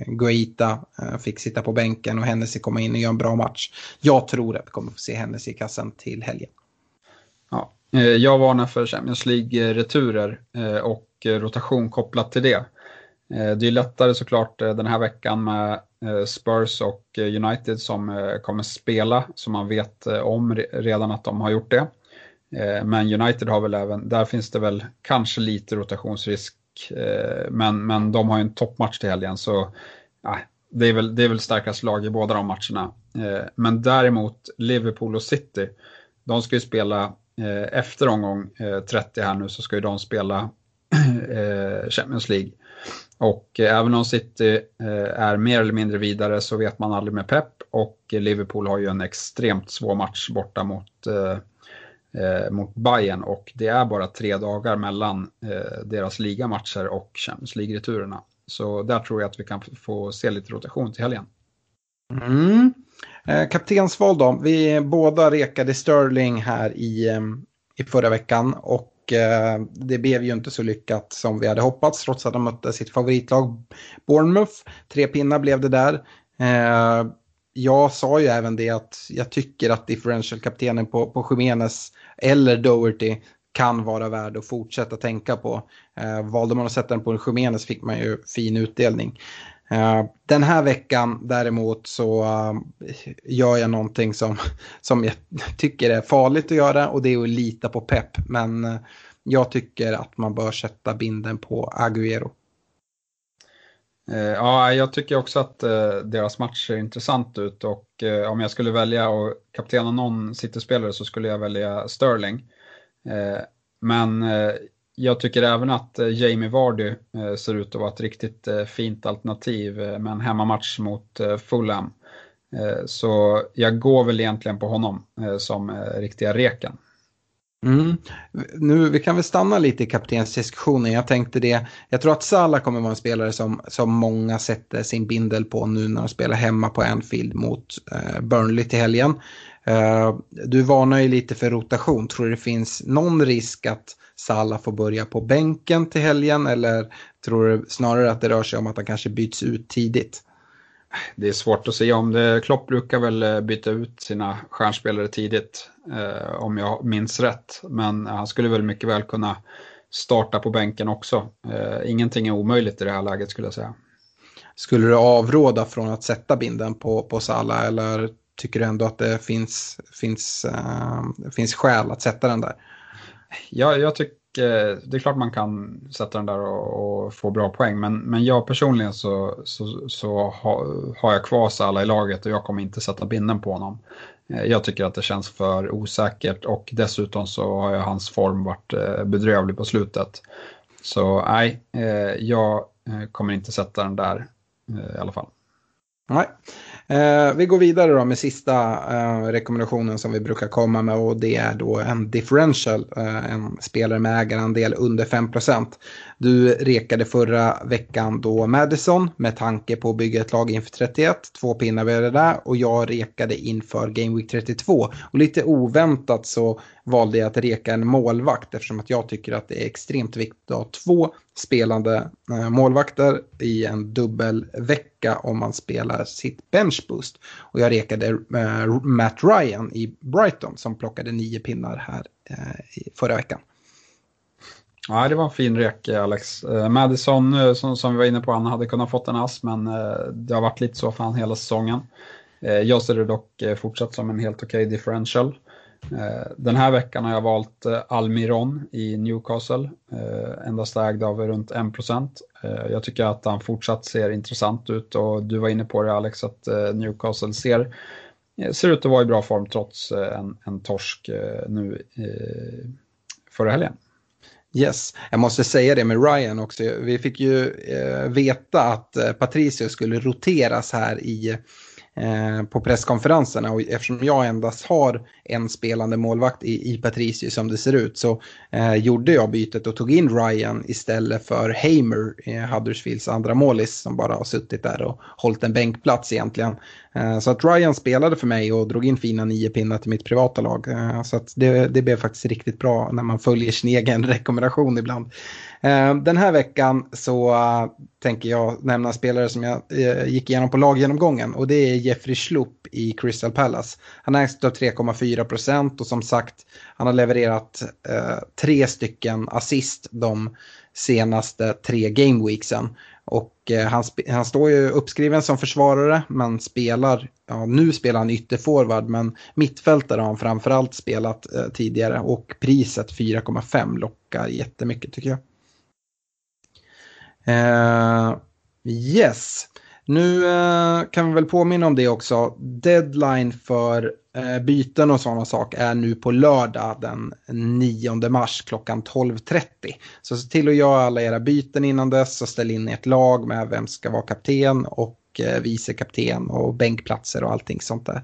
Guaita fick sitta på bänken och Hennessy komma in och göra en bra match. Jag tror att vi kommer få se Hennessy i kassan till helgen. Eh, jag varnar för Champions League-returer eh, och eh, rotation kopplat till det. Det är lättare såklart den här veckan med Spurs och United som kommer spela, som man vet om redan att de har gjort det. Men United har väl även, där finns det väl kanske lite rotationsrisk, men, men de har ju en toppmatch till helgen så ja, det, är väl, det är väl starkast lag i båda de matcherna. Men däremot Liverpool och City, de ska ju spela Eh, efter omgång eh, 30 här nu så ska ju de spela eh, Champions League. Och även om City är mer eller mindre vidare så vet man aldrig med Pep och Liverpool har ju en extremt svår match borta mot, mot Bayern och det är bara tre dagar mellan deras ligamatcher och Champions League-returerna. Så där tror jag att vi kan få se lite rotation till helgen. Mm. Eh, Kaptensval då. Vi båda rekade Sterling här i, eh, i förra veckan och eh, det blev ju inte så lyckat som vi hade hoppats trots att de mötte sitt favoritlag Bournemouth. Tre pinnar blev det där. Jag sa ju även det att jag tycker att differential-kaptenen på, på Jiménez eller Doherty kan vara värd att fortsätta tänka på. Eh, valde man att sätta den på en Jimenez fick man ju fin utdelning. Eh, den här veckan däremot så eh, gör jag någonting som, som jag tycker är farligt att göra och det är att lita på pepp. Men eh, jag tycker att man bör sätta binden på Agüero. Ja, jag tycker också att deras match ser intressant ut och om jag skulle välja att kaptena någon City-spelare så skulle jag välja Sterling. Men jag tycker även att eh, Jamie Vardy eh, ser ut att vara ett riktigt eh, fint alternativ med en hemmamatch mot Fulham. Så jag går väl egentligen på honom som riktiga reken. Mm. Nu, vi kan väl stanna lite i kaptensdiskussionen. Jag tänkte det. Jag tror att Salah kommer vara en spelare som, som många sätter sin bindel på nu när de spelar hemma på Anfield mot eh, Burnley till helgen. Eh, du varnar ju lite för rotation. Tror du det finns någon risk att Salah får börja på bänken till helgen eller tror du snarare att det rör sig om att han kanske byts ut tidigt? Det är svårt att säga om det. Klopp brukar väl eh, byta ut sina stjärnspelare tidigt eh, om jag minns rätt. Men han skulle väl mycket väl kunna starta på bänken också. Eh, ingenting är omöjligt i det här läget skulle jag säga. Skulle du avråda från att sätta binden på, på Salah eller tycker du ändå att det finns, finns, uh, finns skäl att sätta den där? Jag, jag tycker det är klart man kan sätta den där och, och få bra poäng, men, men jag personligen så, så, så ha, har jag kvar Salah i laget och jag kommer inte sätta binden på honom. Eh, jag tycker att det känns för osäkert och dessutom så har ju hans form varit eh, bedrövlig på slutet. Så nej, eh, jag kommer inte sätta den där i alla fall. Nej. Eh, vi går vidare då med sista eh, rekommendationen som vi brukar komma med och det är då en differential, eh, en spelare med ägarandel under 5 procent. Du rekade förra veckan då Madison med tanke på att bygga ett lag inför 31, två pinnar blev det där och jag rekade inför Game Week 32 och lite oväntat så valde jag att reka en målvakt eftersom att jag tycker att det är extremt viktigt att ha två spelande eh, målvakter i en dubbelvecka om man spelar sitt benchboost. Och jag rekade eh, Matt Ryan i Brighton som plockade nio pinnar här eh, förra veckan. Ja, det var en fin rek Alex. Eh, Madison, eh, som, som vi var inne på, han hade kunnat fått en ass men eh, det har varit lite så för han hela säsongen. Jag ser det dock fortsatt som en helt okej okay differential. Den här veckan har jag valt Almiron i Newcastle, endast ägd av runt 1%. Jag tycker att han fortsatt ser intressant ut och du var inne på det Alex att Newcastle ser, ser ut att vara i bra form trots en, en torsk nu förra helgen. Yes, jag måste säga det med Ryan också. Vi fick ju eh, veta att eh, Patricio skulle roteras här i eh, på presskonferenserna och eftersom jag endast har en spelande målvakt i, i Patricio som det ser ut så eh, gjorde jag bytet och tog in Ryan istället för Hamer, eh, Huddersfields andra målis som bara har suttit där och hållit en bänkplats egentligen. Eh, så att Ryan spelade för mig och drog in fina nio pinnar till mitt privata lag. Eh, så att det, det blev faktiskt riktigt bra när man följer sin egen rekommendation ibland. Eh, den här veckan så tänker jag nämna spelare som jag gick igenom på laggenomgången och det är Jeffrey Schlupp i Crystal Palace. Han ägs av 3,4 procent och som sagt han har levererat tre stycken assist de senaste tre gameweeksen. Och eh, han, han står ju uppskriven som försvarare men spelar, ja, nu spelar han ytterforward men mittfältare har han framförallt spelat eh, tidigare och priset 4,5 lockar jättemycket tycker jag. Eh, yes, nu eh, kan vi väl påminna om det också. Deadline för Eh, byten och sådana saker är nu på lördag den 9 mars klockan 12.30. Så se till att göra alla era byten innan dess och ställ in ert lag med vem ska vara kapten och eh, vice kapten och bänkplatser och allting sånt där.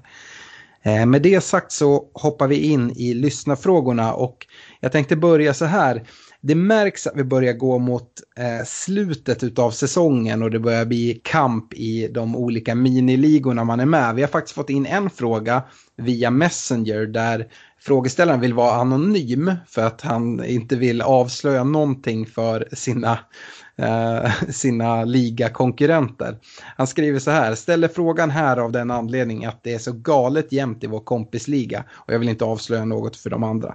Eh, med det sagt så hoppar vi in i lyssnarfrågorna och jag tänkte börja så här det märks att vi börjar gå mot eh, slutet av säsongen och det börjar bli kamp i de olika miniligorna man är med. Vi har faktiskt fått in en fråga via Messenger där frågeställaren vill vara anonym för att han inte vill avslöja någonting för sina eh, sina ligakonkurrenter. Han skriver så här, ställer frågan här av den anledning att det är så galet jämnt i vår kompisliga och jag vill inte avslöja något för de andra.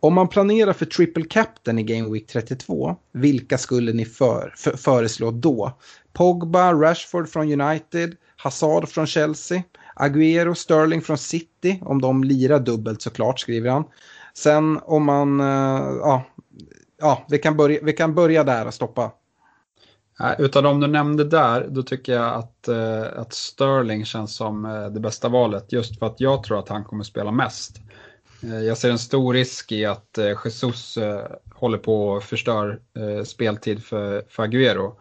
Om man planerar för triple captain i Game Week 32, vilka skulle ni för, för, föreslå då? Pogba, Rashford från United, Hazard från Chelsea, Agüero, Sterling från City, om de lirar dubbelt såklart, skriver han. Sen om man, eh, ja, ja vi, kan börja, vi kan börja där och stoppa. Utav de du nämnde där, då tycker jag att, eh, att Sterling känns som eh, det bästa valet. Just för att jag tror att han kommer spela mest. Eh, jag ser en stor risk i att eh, Jesus eh, håller på och förstör eh, speltid för, för Agüero.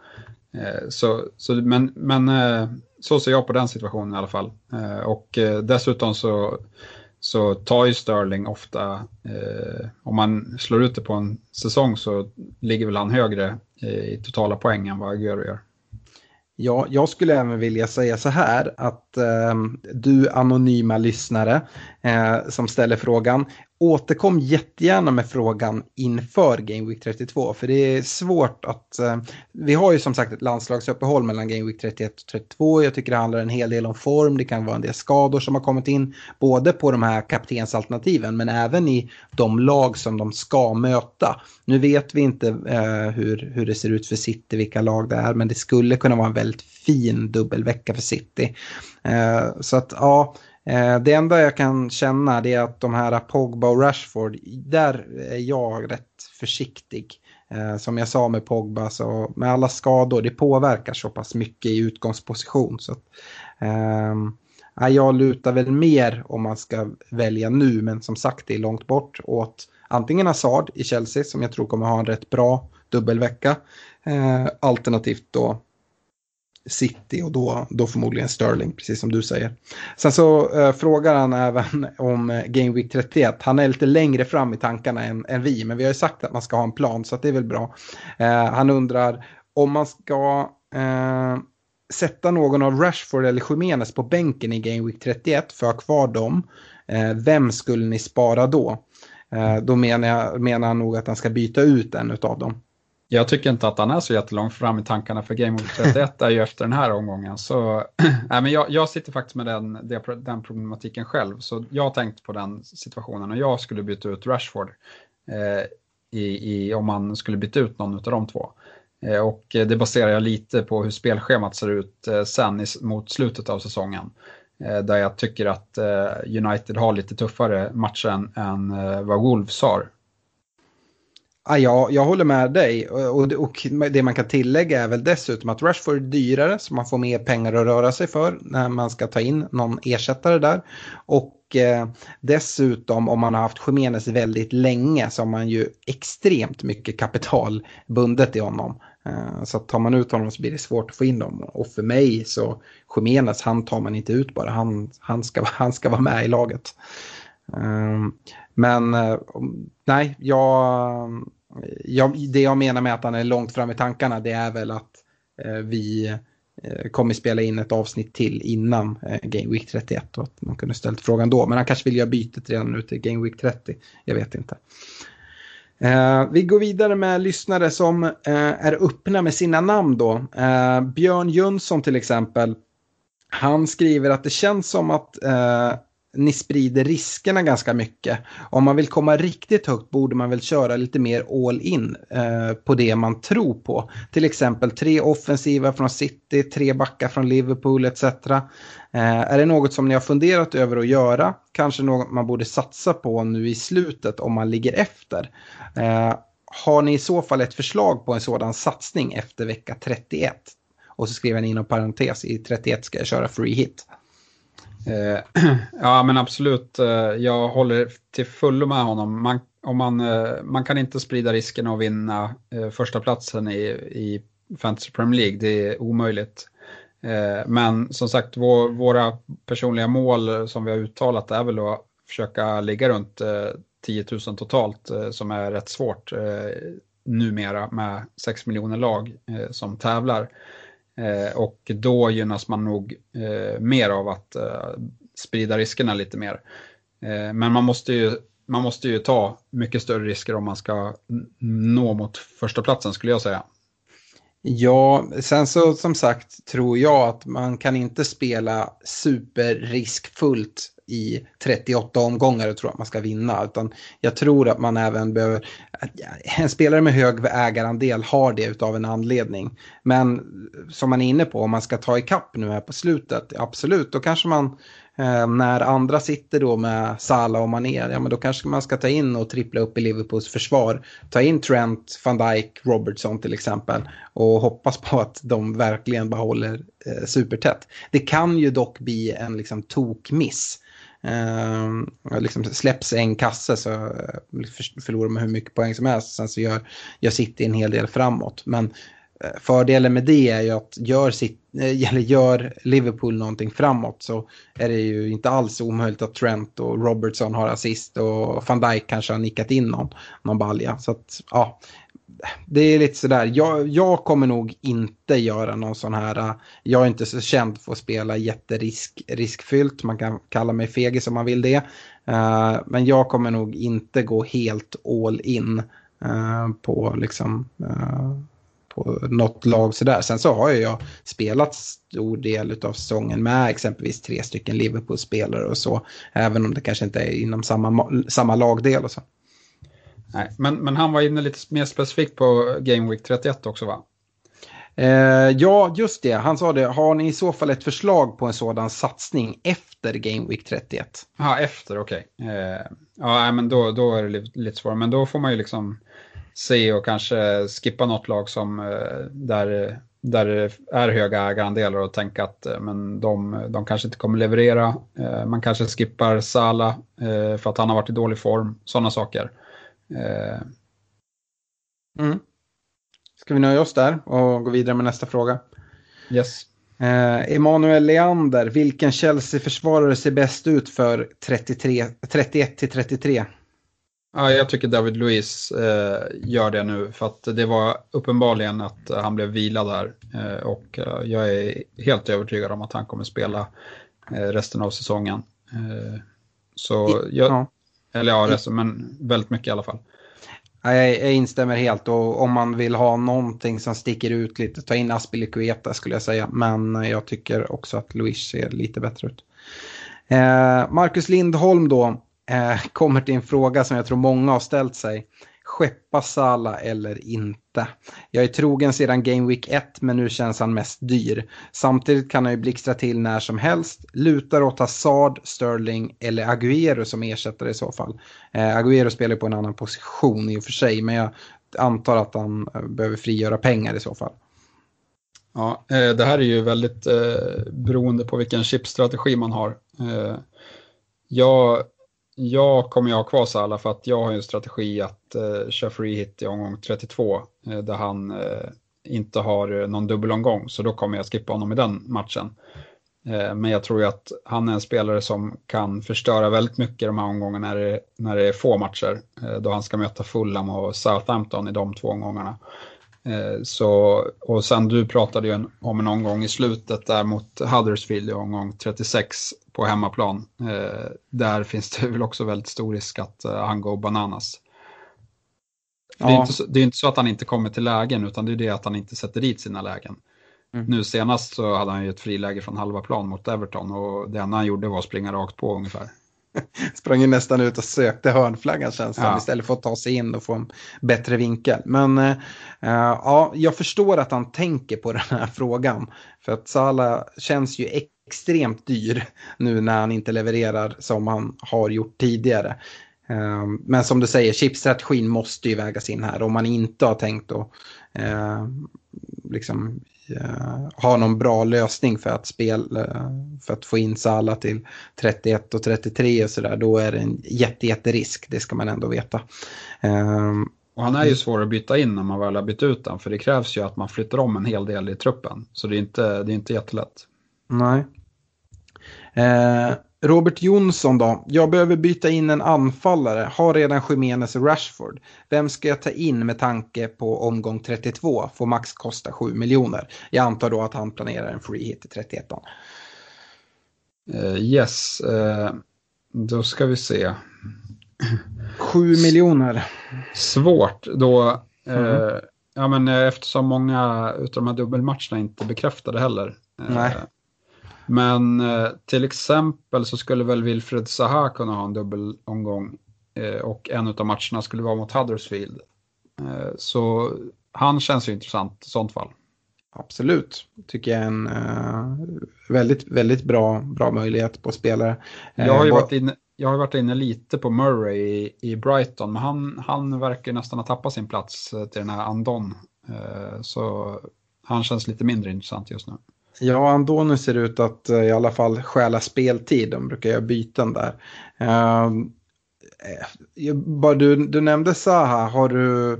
Så, så, men, men så ser jag på den situationen i alla fall. Och dessutom så, så tar ju Sterling ofta, om man slår ut det på en säsong så ligger väl han högre Eh, i totala poängen vad Agüero gör. Ja, jag skulle även vilja säga så här att Ehm, du anonyma lyssnare eh, som ställer frågan, återkom jättegärna med frågan inför Game Week 32. För det är svårt att... Eh, vi har ju som sagt ett landslagsuppehåll mellan Game Week 31 och 32. Jag tycker det handlar en hel del om form. Det kan vara en del skador som har kommit in. Både på de här kaptensalternativen men även i de lag som de ska möta. Nu vet vi inte eh, hur, hur det ser ut för City, vilka lag det är. Men det skulle kunna vara en väldigt fin dubbelvecka för City. Eh, så att ja eh, det enda jag kan känna det är att de här Pogba och Rashford, där är jag rätt försiktig. Eh, som jag sa med Pogba, så med alla skador, det påverkar så pass mycket i utgångsposition. Så att, eh, jag lutar väl mer om man ska välja nu, men som sagt det är långt bort åt antingen Hazard i Chelsea som jag tror kommer ha en rätt bra dubbelvecka. Eh, alternativt då City och då, då förmodligen Sterling, precis som du säger. Sen så eh, frågar han även om eh, Game Week 31. Han är lite längre fram i tankarna än, än, vi, men vi har ju sagt att man ska ha en plan så det är väl bra. Eh, han undrar om man ska eh, sätta någon av Rashford eller Khemenez på bänken i Game Week 31 för att ha kvar dem. Eh, vem skulle ni spara då? Eh, då menar, jag, menar han nog att han ska byta ut en av dem. Jag tycker inte att han är så jättelångt fram i tankarna för Game Week 31 är ju efter den här omgången. Så, äh, men jag, jag sitter faktiskt med den, den problematiken själv. Så jag har tänkt på den situationen och jag skulle byta ut Rashford eh, i, i, om man skulle byta ut någon av de två. Eh, och det baserar jag lite på hur spelschemat ser ut eh, sen i, mot slutet av säsongen. Eh, där jag tycker att eh, United har lite tuffare matcher än, än eh, vad Wolves har. Ah, ja, jag, håller med dig eh, och, och det man kan tillägga är väl dessutom att Rashford är dyrare så man får mer pengar att röra sig för när man ska ta in någon ersättare där. Och eh, dessutom om man har haft Khemenes väldigt länge så har man ju extremt mycket kapital bundet i honom. Eh, så tar man ut honom så blir det svårt att få in dem. Och för mig så Khemenes, han tar man inte ut bara. Han, han, ska, han ska vara med i laget. Ehm, eh, men nej, jag, jag, det jag menar med att han är långt fram i tankarna det är väl att eh, vi eh, kommer spela in ett avsnitt till innan eh, Game Week 31 och att man kunde ställt frågan då. Men han kanske vill göra bytet redan nu till Game Week 30. Jag vet inte. Eh, vi går vidare med lyssnare som eh, är öppna med sina namn då. Eh, Björn Jönsson till exempel. Han skriver att det känns som att eh, ni sprider riskerna ganska mycket. Om man vill komma riktigt högt borde man väl köra lite mer all in eh, på det man tror på. Till exempel tre offensiva från City, tre backar från Liverpool etc. Eh, är det något som ni har funderat över att göra? Kanske något man borde satsa på nu i slutet om man ligger efter. Eh, har ni i så fall ett förslag på en sådan satsning efter vecka 31? Och så skriver ni inom parentes, i 31 ska jag köra free hit. Eh, ja men absolut, eh, jag håller till fullo med honom. Man, om man, eh, man kan inte sprida risken att vinna första platsen i, i Fantasy Premier League, det är omöjligt. Men som sagt, vår, våra personliga mål som vi har uttalat är väl att försöka ligga runt 10 000 totalt som är rätt svårt numera med 6 miljoner lag som tävlar. Eh, och då gynnas man nog eh, mer av att eh, sprida riskerna lite mer. Eh, men man måste, ju, man måste ju ta mycket större risker om man ska nå mot första platsen skulle jag säga. Ja, sen så som sagt tror jag att man kan inte spela superriskfullt i 38 omgångar och tro att man ska vinna. Utan jag tror att man även behöver, en spelare med hög ägarandel har det av en anledning. Men som man är inne på, om man ska ta ikapp nu här på slutet, absolut, då kanske man Eh, när andra sitter då med Salah och Mané, ja men då kanske man ska ta in och trippla upp i Liverpools försvar. Ta in Trent, van Dijk, Robertson till exempel och hoppas på att de verkligen behåller eh, supertätt. Det kan ju dock bli en liksom tokmiss. Eh, liksom släpps en kasse så eh, förlorar man hur mycket poäng som helst. Sen så gör, gör City en hel del framåt. Men Eh, fördelen med det är ju att gör, City Eh, eller gör Liverpool någonting framåt så är det ju inte alls omöjligt att Trent och Robertson har assist och van Dijk kanske har nickat in någon, någon balja. Så att, ja, det är lite sådär. Jag, jag kommer nog inte göra någon sån här, eh, jag är inte så känd för att spela jätteriskfyllt, man kan kalla mig fegis om man vill det. Uh, men jag kommer nog inte gå helt all in uh, på liksom uh, på något lag sådär. Sen så har jag spelat stor del av säsongen med exempelvis tre stycken Liverpool-spelare och så. Även om det kanske inte är inom samma, samma lagdel och så. Nej, men, men han var inne lite mer specifikt på Game Week 31 också va? Eh, ja, just det. Han sa det. Har ni i så fall ett förslag på en sådan satsning efter Game Week 31? Ja, efter, okej. Okay. Eh, ja, men då, då är det lite svårare. Men då får man ju liksom se och kanske skippa något lag som eh, där, där det är höga ägarandelar och tänka att eh, men de, de kanske inte kommer leverera. Eh, man kanske skippar Sala för att han har varit i dålig form, sådana saker. Mm. Ska vi nöja oss där och gå vidare med nästa fråga? Yes. Eh, Emanuel Leander, vilken Chelsea-försvarare ser bäst ut för 33, 31 till 33? Ja, jag tycker David Luiz eh, gör det nu för att det var uppenbarligen att han blev vilad där eh, och eh, jag är helt övertygad om att han kommer spela eh, resten av säsongen. Eh, så jag, ja. eller ja, resten, men väldigt mycket i alla fall. Jag, jag instämmer helt och om man vill ha någonting som sticker ut lite, ta in Aspilicueta skulle jag säga. Men jag tycker också att Luis ser lite bättre ut. Eh, Marcus Lindholm då, eh, kommer till en fråga som jag tror många har ställt sig. Skeppa Sala eller inte? Jag är trogen sedan Game Week 1 men nu känns han mest dyr. Samtidigt kan han ju blixtra till när som helst. Lutar åt Hazard, Sterling eller Agüero som ersättare i så fall. Eh, Agüero spelar på en annan position i och för sig men jag antar att han eh, behöver frigöra pengar i så fall. Ja, eh, det här är ju väldigt eh, beroende på vilken chipstrategi man har. Eh, jag, jag kommer ju ha kvar Salah för att jag har en strategi att eh, köra free hit i omgång 32 eh, där han eh, inte har eh, någon dubbelomgång så då kommer jag skippa honom i den matchen. Eh, men jag tror ju att han är en spelare som kan förstöra väldigt mycket de här omgångarna när det, när det är få matcher. Eh, då han ska möta Fulham och Southampton i de två omgångarna. Eh, så, och sen du pratade ju om en omgång i slutet där mot Huddersfield i omgång 36 på hemmaplan. Eh, där finns det väl också väldigt stor risk att eh, han går bananas. Ja. Det, är inte så, det är inte så att han inte kommer till lägen utan det är det att han inte sätter dit sina lägen. Mm. Nu senast så hade han ju ett friläge från halva plan mot Everton och det enda han gjorde var att springa rakt på ungefär. Sprang ju nästan ut och sökte hörnflaggan känns ja. istället för att ta sig in och få en bättre vinkel. Men uh, ja, jag förstår att han tänker på den här frågan. För att Salah känns ju extremt dyr nu när han inte levererar som han har gjort tidigare. Uh, men som du säger, chipstrategin måste ju vägas in här om man inte har tänkt att liksom uh, ha någon bra lösning för att, spela, för att få in Sala till 31 och 33 och sådär, då är det en jätte, jätterisk, det ska man ändå veta. Uh, och han är ju svår att byta in när man väl har bytt ut den, för det krävs ju att man flyttar om en hel del i truppen. Så det är inte, det är inte jättelätt. Nej. Eh, Robert Jonsson då? Jag behöver byta in en anfallare. Har redan Jiménez och Rashford. Vem ska jag ta in med tanke på omgång 32? Får max kosta 7 miljoner. Jag antar då att han planerar en free hit i 31. Uh, yes, uh, då ska vi se. 7 miljoner. Svårt då. Mm. Uh, ja, men eftersom många av de här dubbelmatcherna inte bekräftade heller. Nej. Men eh, till exempel så skulle väl Wilfred Zaha kunna ha en dubbelomgång eh, och en av matcherna skulle vara mot Huddersfield. Eh, så han känns ju intressant i sånt fall. Absolut, tycker jag är en uh, väldigt, väldigt bra, bra möjlighet på spelare. Jag har ju varit inne, jag har varit inne lite på Murray i, i Brighton, men han, han verkar nästan ha tappat sin plats till den här Andon. Så han känns lite mindre intressant just nu. Ja, Andoni ser ut att eh, i alla fall stjäla speltid. De brukar göra byten där. Uh, du, du nämnde Saha. Har du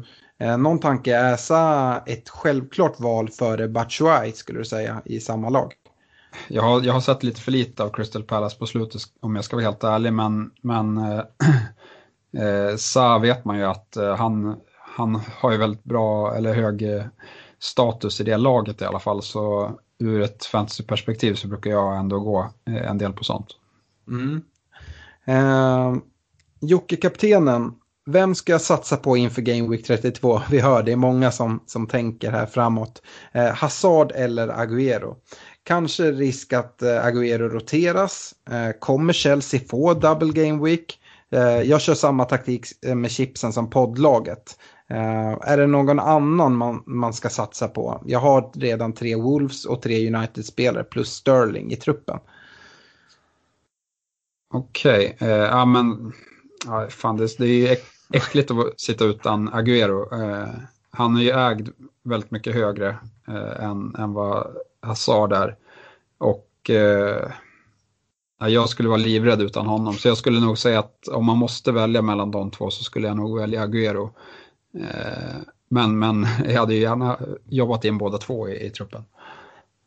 uh, någon tanke? Är Saha ett självklart val före Batshuayi skulle du säga i samma lag? Jag har, jag har sett lite för lite av Crystal Palace på slutet om jag ska vara helt ärlig. Men, men eh, Saha vet man ju att han, han har ju väldigt bra eller hög status i det laget i alla fall. Så ur ett fantasyperspektiv så brukar jag ändå gå eh, en del på sånt. Mm. Eh, Jocke-kaptenen, vem ska jag satsa på inför Game Week 32? Vi hör, det är många som, som tänker här framåt. Eh, Hazard eller Agüero? Kanske risk att eh, Agüero roteras. Eh, kommer Chelsea få double game week? Eh, jag kör samma taktik eh, med chipsen som poddlaget. Uh, är det någon annan man, man ska satsa på? Jag har redan tre Wolves och tre United-spelare plus Sterling i truppen. Okej, okay. uh, ja men ja, fan, det, det är äckligt att sitta utan Agüero. Uh, eh, han är ju ägd väldigt mycket högre än, än vad Hazard är. Och jag skulle vara livrädd utan honom. Så jag skulle nog säga att om man måste välja mellan de två så skulle jag nog välja Agüero. Eh, men, men jag hade ju gärna jobbat in båda två i, i truppen.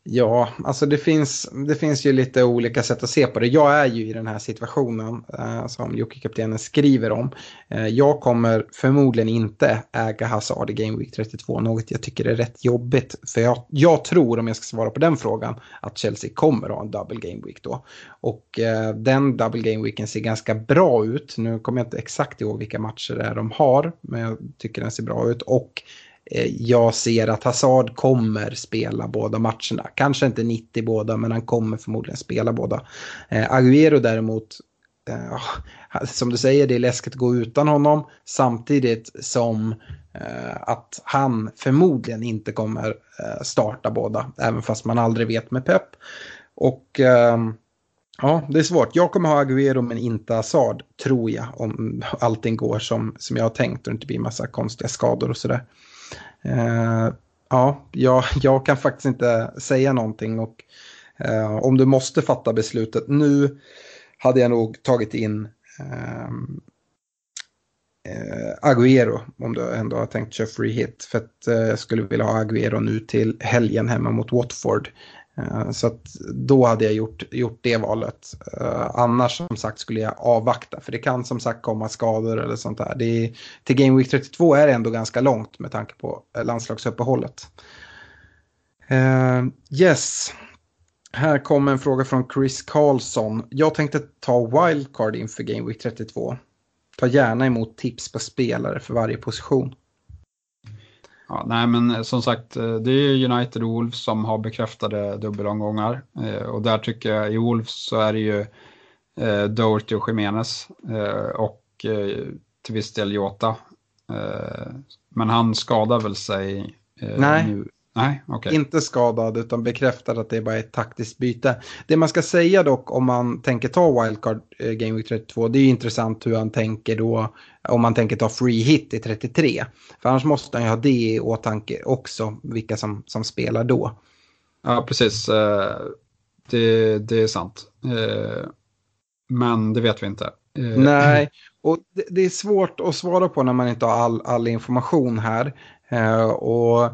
Ja, alltså det finns, det finns ju lite olika sätt att se på det. Jag är ju i den här situationen eh, som Jocke-kaptenen skriver om. Eh, jag kommer förmodligen inte äga Hazard i Game Week 32, något jag tycker är rätt jobbigt. För jag, jag tror, om jag ska svara på den frågan, att Chelsea kommer att ha en double Game Week då. Och eh, den double Game Weeken ser ganska bra ut. Nu kommer jag inte exakt ihåg vilka matcher det är de har, men jag tycker den ser bra ut. Och Eh, jag ser att Hazard kommer spela båda matcherna. Kanske inte 90 båda, men han kommer förmodligen spela båda. Eh, Agüero däremot, eh, som du säger, det är läskigt att gå utan honom. Samtidigt som att han förmodligen inte kommer starta båda, även fast man aldrig vet med Pep. Och Ja, det är svårt. Jag kommer ha Agüero men inte Hazard, tror jag, om allting går som, som jag har tänkt och det inte blir massa konstiga skador och sådär. Eh, ja, jag, jag kan faktiskt inte säga någonting och eh, om du måste fatta beslutet nu hade jag nog tagit in ehm, eh, Agüero om du ändå har tänkt köra free hit. För att eh, jag skulle vilja ha Agüero nu till helgen hemma mot Watford. Eh, så att då hade jag gjort, gjort det valet. Eh, annars som sagt skulle jag avvakta för det kan som sagt komma skador eller sånt där. Det är, till Game Week 32 är det ändå ganska långt med tanke på eh, landslagsuppehållet. Yes, här kommer en fråga från Chris Karlsson. Jag tänkte ta wildcard inför Game Week 32. Ta gärna emot tips på spelare för varje position. Ja, nej, men eh, som sagt, eh, det är United och Wolves som har bekräftade dubbelomgångar. Eh, och där tycker jag i Wolves så är det ju Doherty och Jiménez och till viss del Jota. men han skadar väl sig nej. nu Nej, okay. Inte skadad utan bekräftad att det är bara ett taktiskt byte. Det man ska säga dock om man tänker ta wildcard eh, Game Week 32 det är ju intressant hur han tänker då om man tänker ta free hit i 33. För annars måste han ju ha det i åtanke också vilka som, som spelar då. Ja precis, eh, det, det är sant. Eh, men det vet vi inte. Nej, och det, det, är svårt att svara på när man inte har all, all information här. Och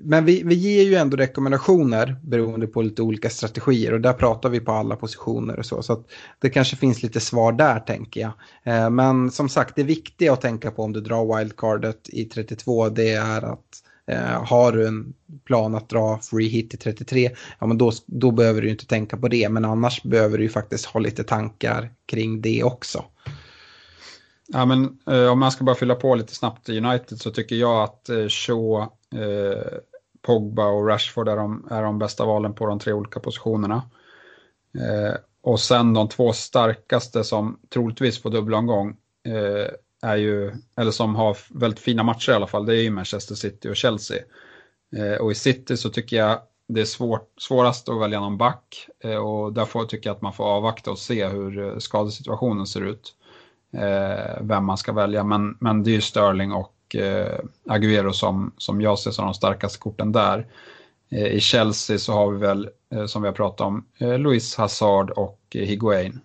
men vi, vi ger ju ändå rekommendationer beroende på lite olika strategier och där pratar vi på alla positioner och så. Så att det kanske finns lite svar där tänker jag. Eh, men som sagt, det viktiga att tänka på om du drar wildcardet i 32 det är att eh, har du en plan att dra free hit i 33, ja men då, då behöver du inte tänka på det. Men annars behöver du ju faktiskt ha lite tankar kring det också. Ja, men, eh, om man ska bara fylla på lite snabbt i United så tycker jag att eh, Shaw, eh, Pogba och Rashford är de, är de bästa valen på de tre olika positionerna. Eh, och sen de två starkaste som troligtvis får dubbelomgång eh, är ju, eller som har väldigt fina matcher i alla fall, det är ju Manchester City och Chelsea. Eh, och i City så tycker jag det är svårt, svårast att välja någon back eh, och därför tycker jag att man får avvakta och se hur eh, skadesituationen ser ut eh, vem man ska välja. Men, men det är ju Sterling och eh, Agüero som, som jag ser som de starkaste korten där. Eh, I Chelsea så har vi väl, eh, som vi har pratat om, eh, Luis Hazard och Higuain.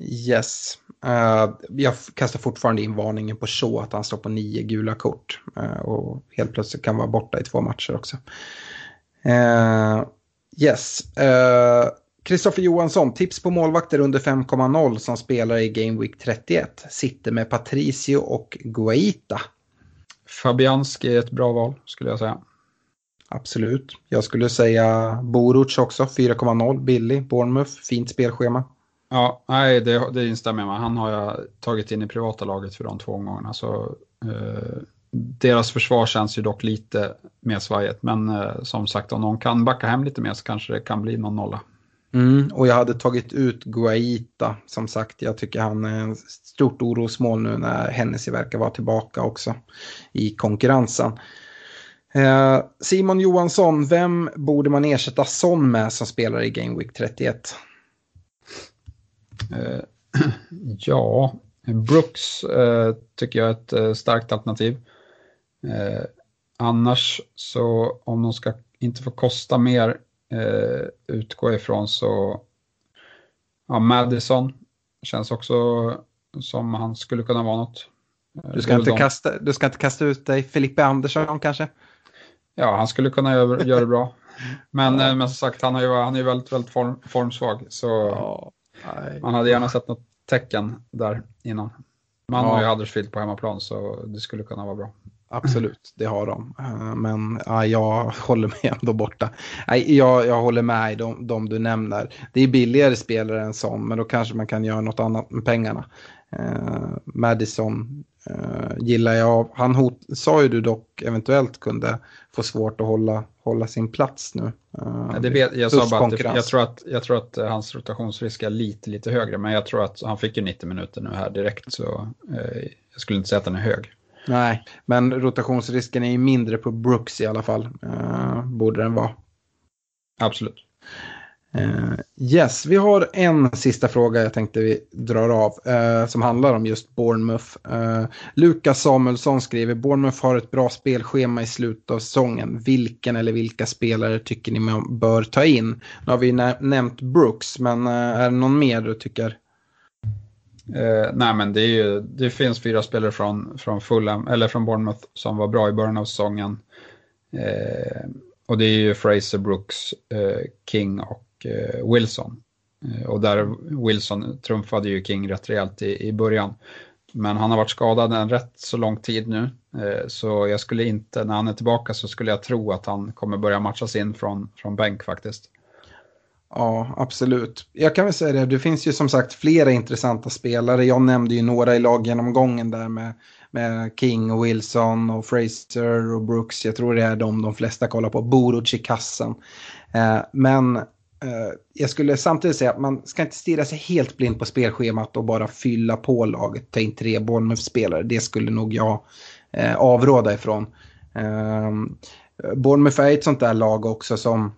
Yes. Uh, jag kastar fortfarande in varningen på Shaw att han står på nio gula kort. Uh, och helt plötsligt kan vara borta i två matcher också. Uh, yes. Kristoffer Johansson, tips på målvakter under 5,0 som spelar i Game Week 31. Sitter med Patricio och Guaita. Fabianski är ett bra val skulle jag säga. Absolut. Jag skulle säga Boruc också, 4,0 billig. Bournemouth, fint spelschema. Ja, nej, det, det instämmer jag med. Han har jag tagit in i privata laget för de två omgångarna. Så, eh, deras försvar känns ju dock lite mer svajigt. Men eh, som sagt, om någon kan backa hem lite mer så kanske det kan bli någon nolla. Mm, och jag hade tagit ut Guaita, som sagt. Jag tycker han är ett stort orosmål nu när Hennessy verkar vara tillbaka också i konkurrensen. Eh, Simon Johansson, vem borde man ersätta Son med som spelar i Game Week 31? Eh, ja, Brooks eh, tycker jag är ett eh, starkt alternativ. Eh, annars så om de ska inte få kosta mer eh, utgå ifrån så, ja, Madison känns också som han skulle kunna vara något. Eh, du ska, inte kasta, du ska inte kasta ut dig Filippe Andersson kanske? Ja, han skulle kunna göra, göra det bra. Men, ja. Eh, men som sagt, han, är ju, han är väldigt, väldigt form, formsvag. Så ja, man hade gärna sett något tecken där innan. Man ja. har ju Huddersfield på hemmaplan så det skulle kunna vara bra. Absolut, det har de. Eh, men ja, jag håller mig ändå borta. Jag, jag håller med de, de du nämner. Det är billigare spelare än sån, men då kanske man kan göra något annat med pengarna. Uh, Madison uh, gillar jag. Han hot, sa ju du dock eventuellt kunde få svårt att hålla, hålla sin plats nu. Uh, det vet, jag sa bara att jag tror att, jag tror att hans rotationsrisk är lite, lite högre, men jag tror att han fick ju 90 minuter nu här direkt, så jag skulle inte säga att den är hög. Nej, men rotationsrisken är ju mindre på Brooks i alla fall. Uh, borde den vara. Absolut. Uh, yes, vi har en sista fråga jag tänkte vi drar av uh, som handlar om just Bournemouth. Uh, Lukas Samuelsson skriver Bournemouth har ett bra spelschema i slutet av säsongen. Vilken eller vilka spelare tycker ni man bör ta in? Nu har vi nämnt Brooks, men är det någon mer du tycker? Eh, nej, men det, ju, det, finns fyra spelare från, från Fulham, eller från Bournemouth som var bra i början av säsongen. Eh, och det är ju Fraser, Brooks, eh, King och Eh, Wilson. Eh, och där Wilson trumfade ju King rätt rejält i, i början. Men han har varit skadad en rätt så lång tid nu. Eh, så jag skulle inte, när han är tillbaka så skulle jag tro att han kommer börja matchas in från, från bänk faktiskt. Ja, absolut. Jag kan väl säga det, det finns ju som sagt flera intressanta spelare. Jag nämnde ju några i laggenomgången där med, med King och Wilson och Fraser och Brooks. Jag tror det är de de flesta kollar på. Boruc i kassen. Eh, men Eh, jag skulle samtidigt säga att man ska inte stirra sig helt blind på spelschemat och bara fylla på laget, ta in tre Bournemouth-spelare. Det skulle nog jag eh, avråda ifrån. Eh, Bournemouth är ett sånt där lag också som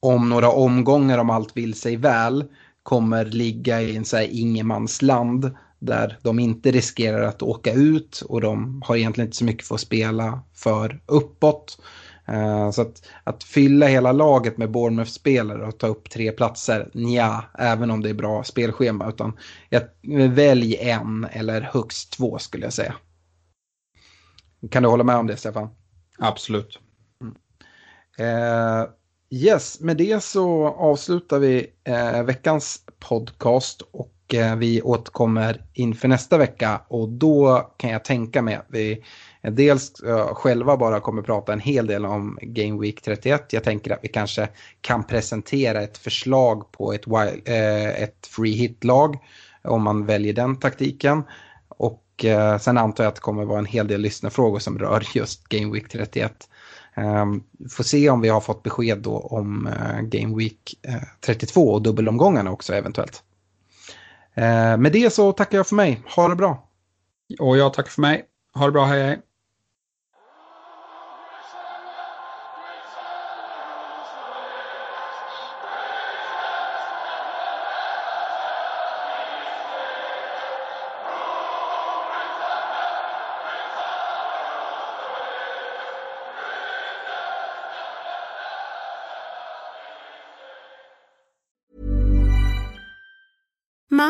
om några omgångar om allt vill sig väl kommer ligga i en så här ingenmansland där de inte riskerar att åka ut och de har egentligen inte så mycket för att spela för uppåt. Uh, så att, att fylla hela laget med Bournemouth-spelare och ta upp tre platser, ja, även om det är bra spelschema. Utan jag, välj en eller högst två skulle jag säga. Kan du hålla med om det, Stefan? Absolut. Mm. Uh, yes, med det så avslutar vi eh, veckans podcast och eh, vi återkommer inför nästa vecka och då kan jag tänka mig att vi eh, dels eh, själva bara kommer prata en hel del om Game Week 31. Jag tänker att vi kanske kan presentera ett förslag på ett, wild, eh, ett free hit-lag om man väljer den taktiken. Och sen antar jag att det kommer vara en hel del lyssnarfrågor som rör just Game Week 31. Ehm, får se om vi har fått besked då om eh, Game Week eh, 32 och dubbelomgångarna också eventuellt. Ehm, med det så tackar jag för mig. Ha det bra. Och jag tackar för mig. Ha det bra. Hej hej.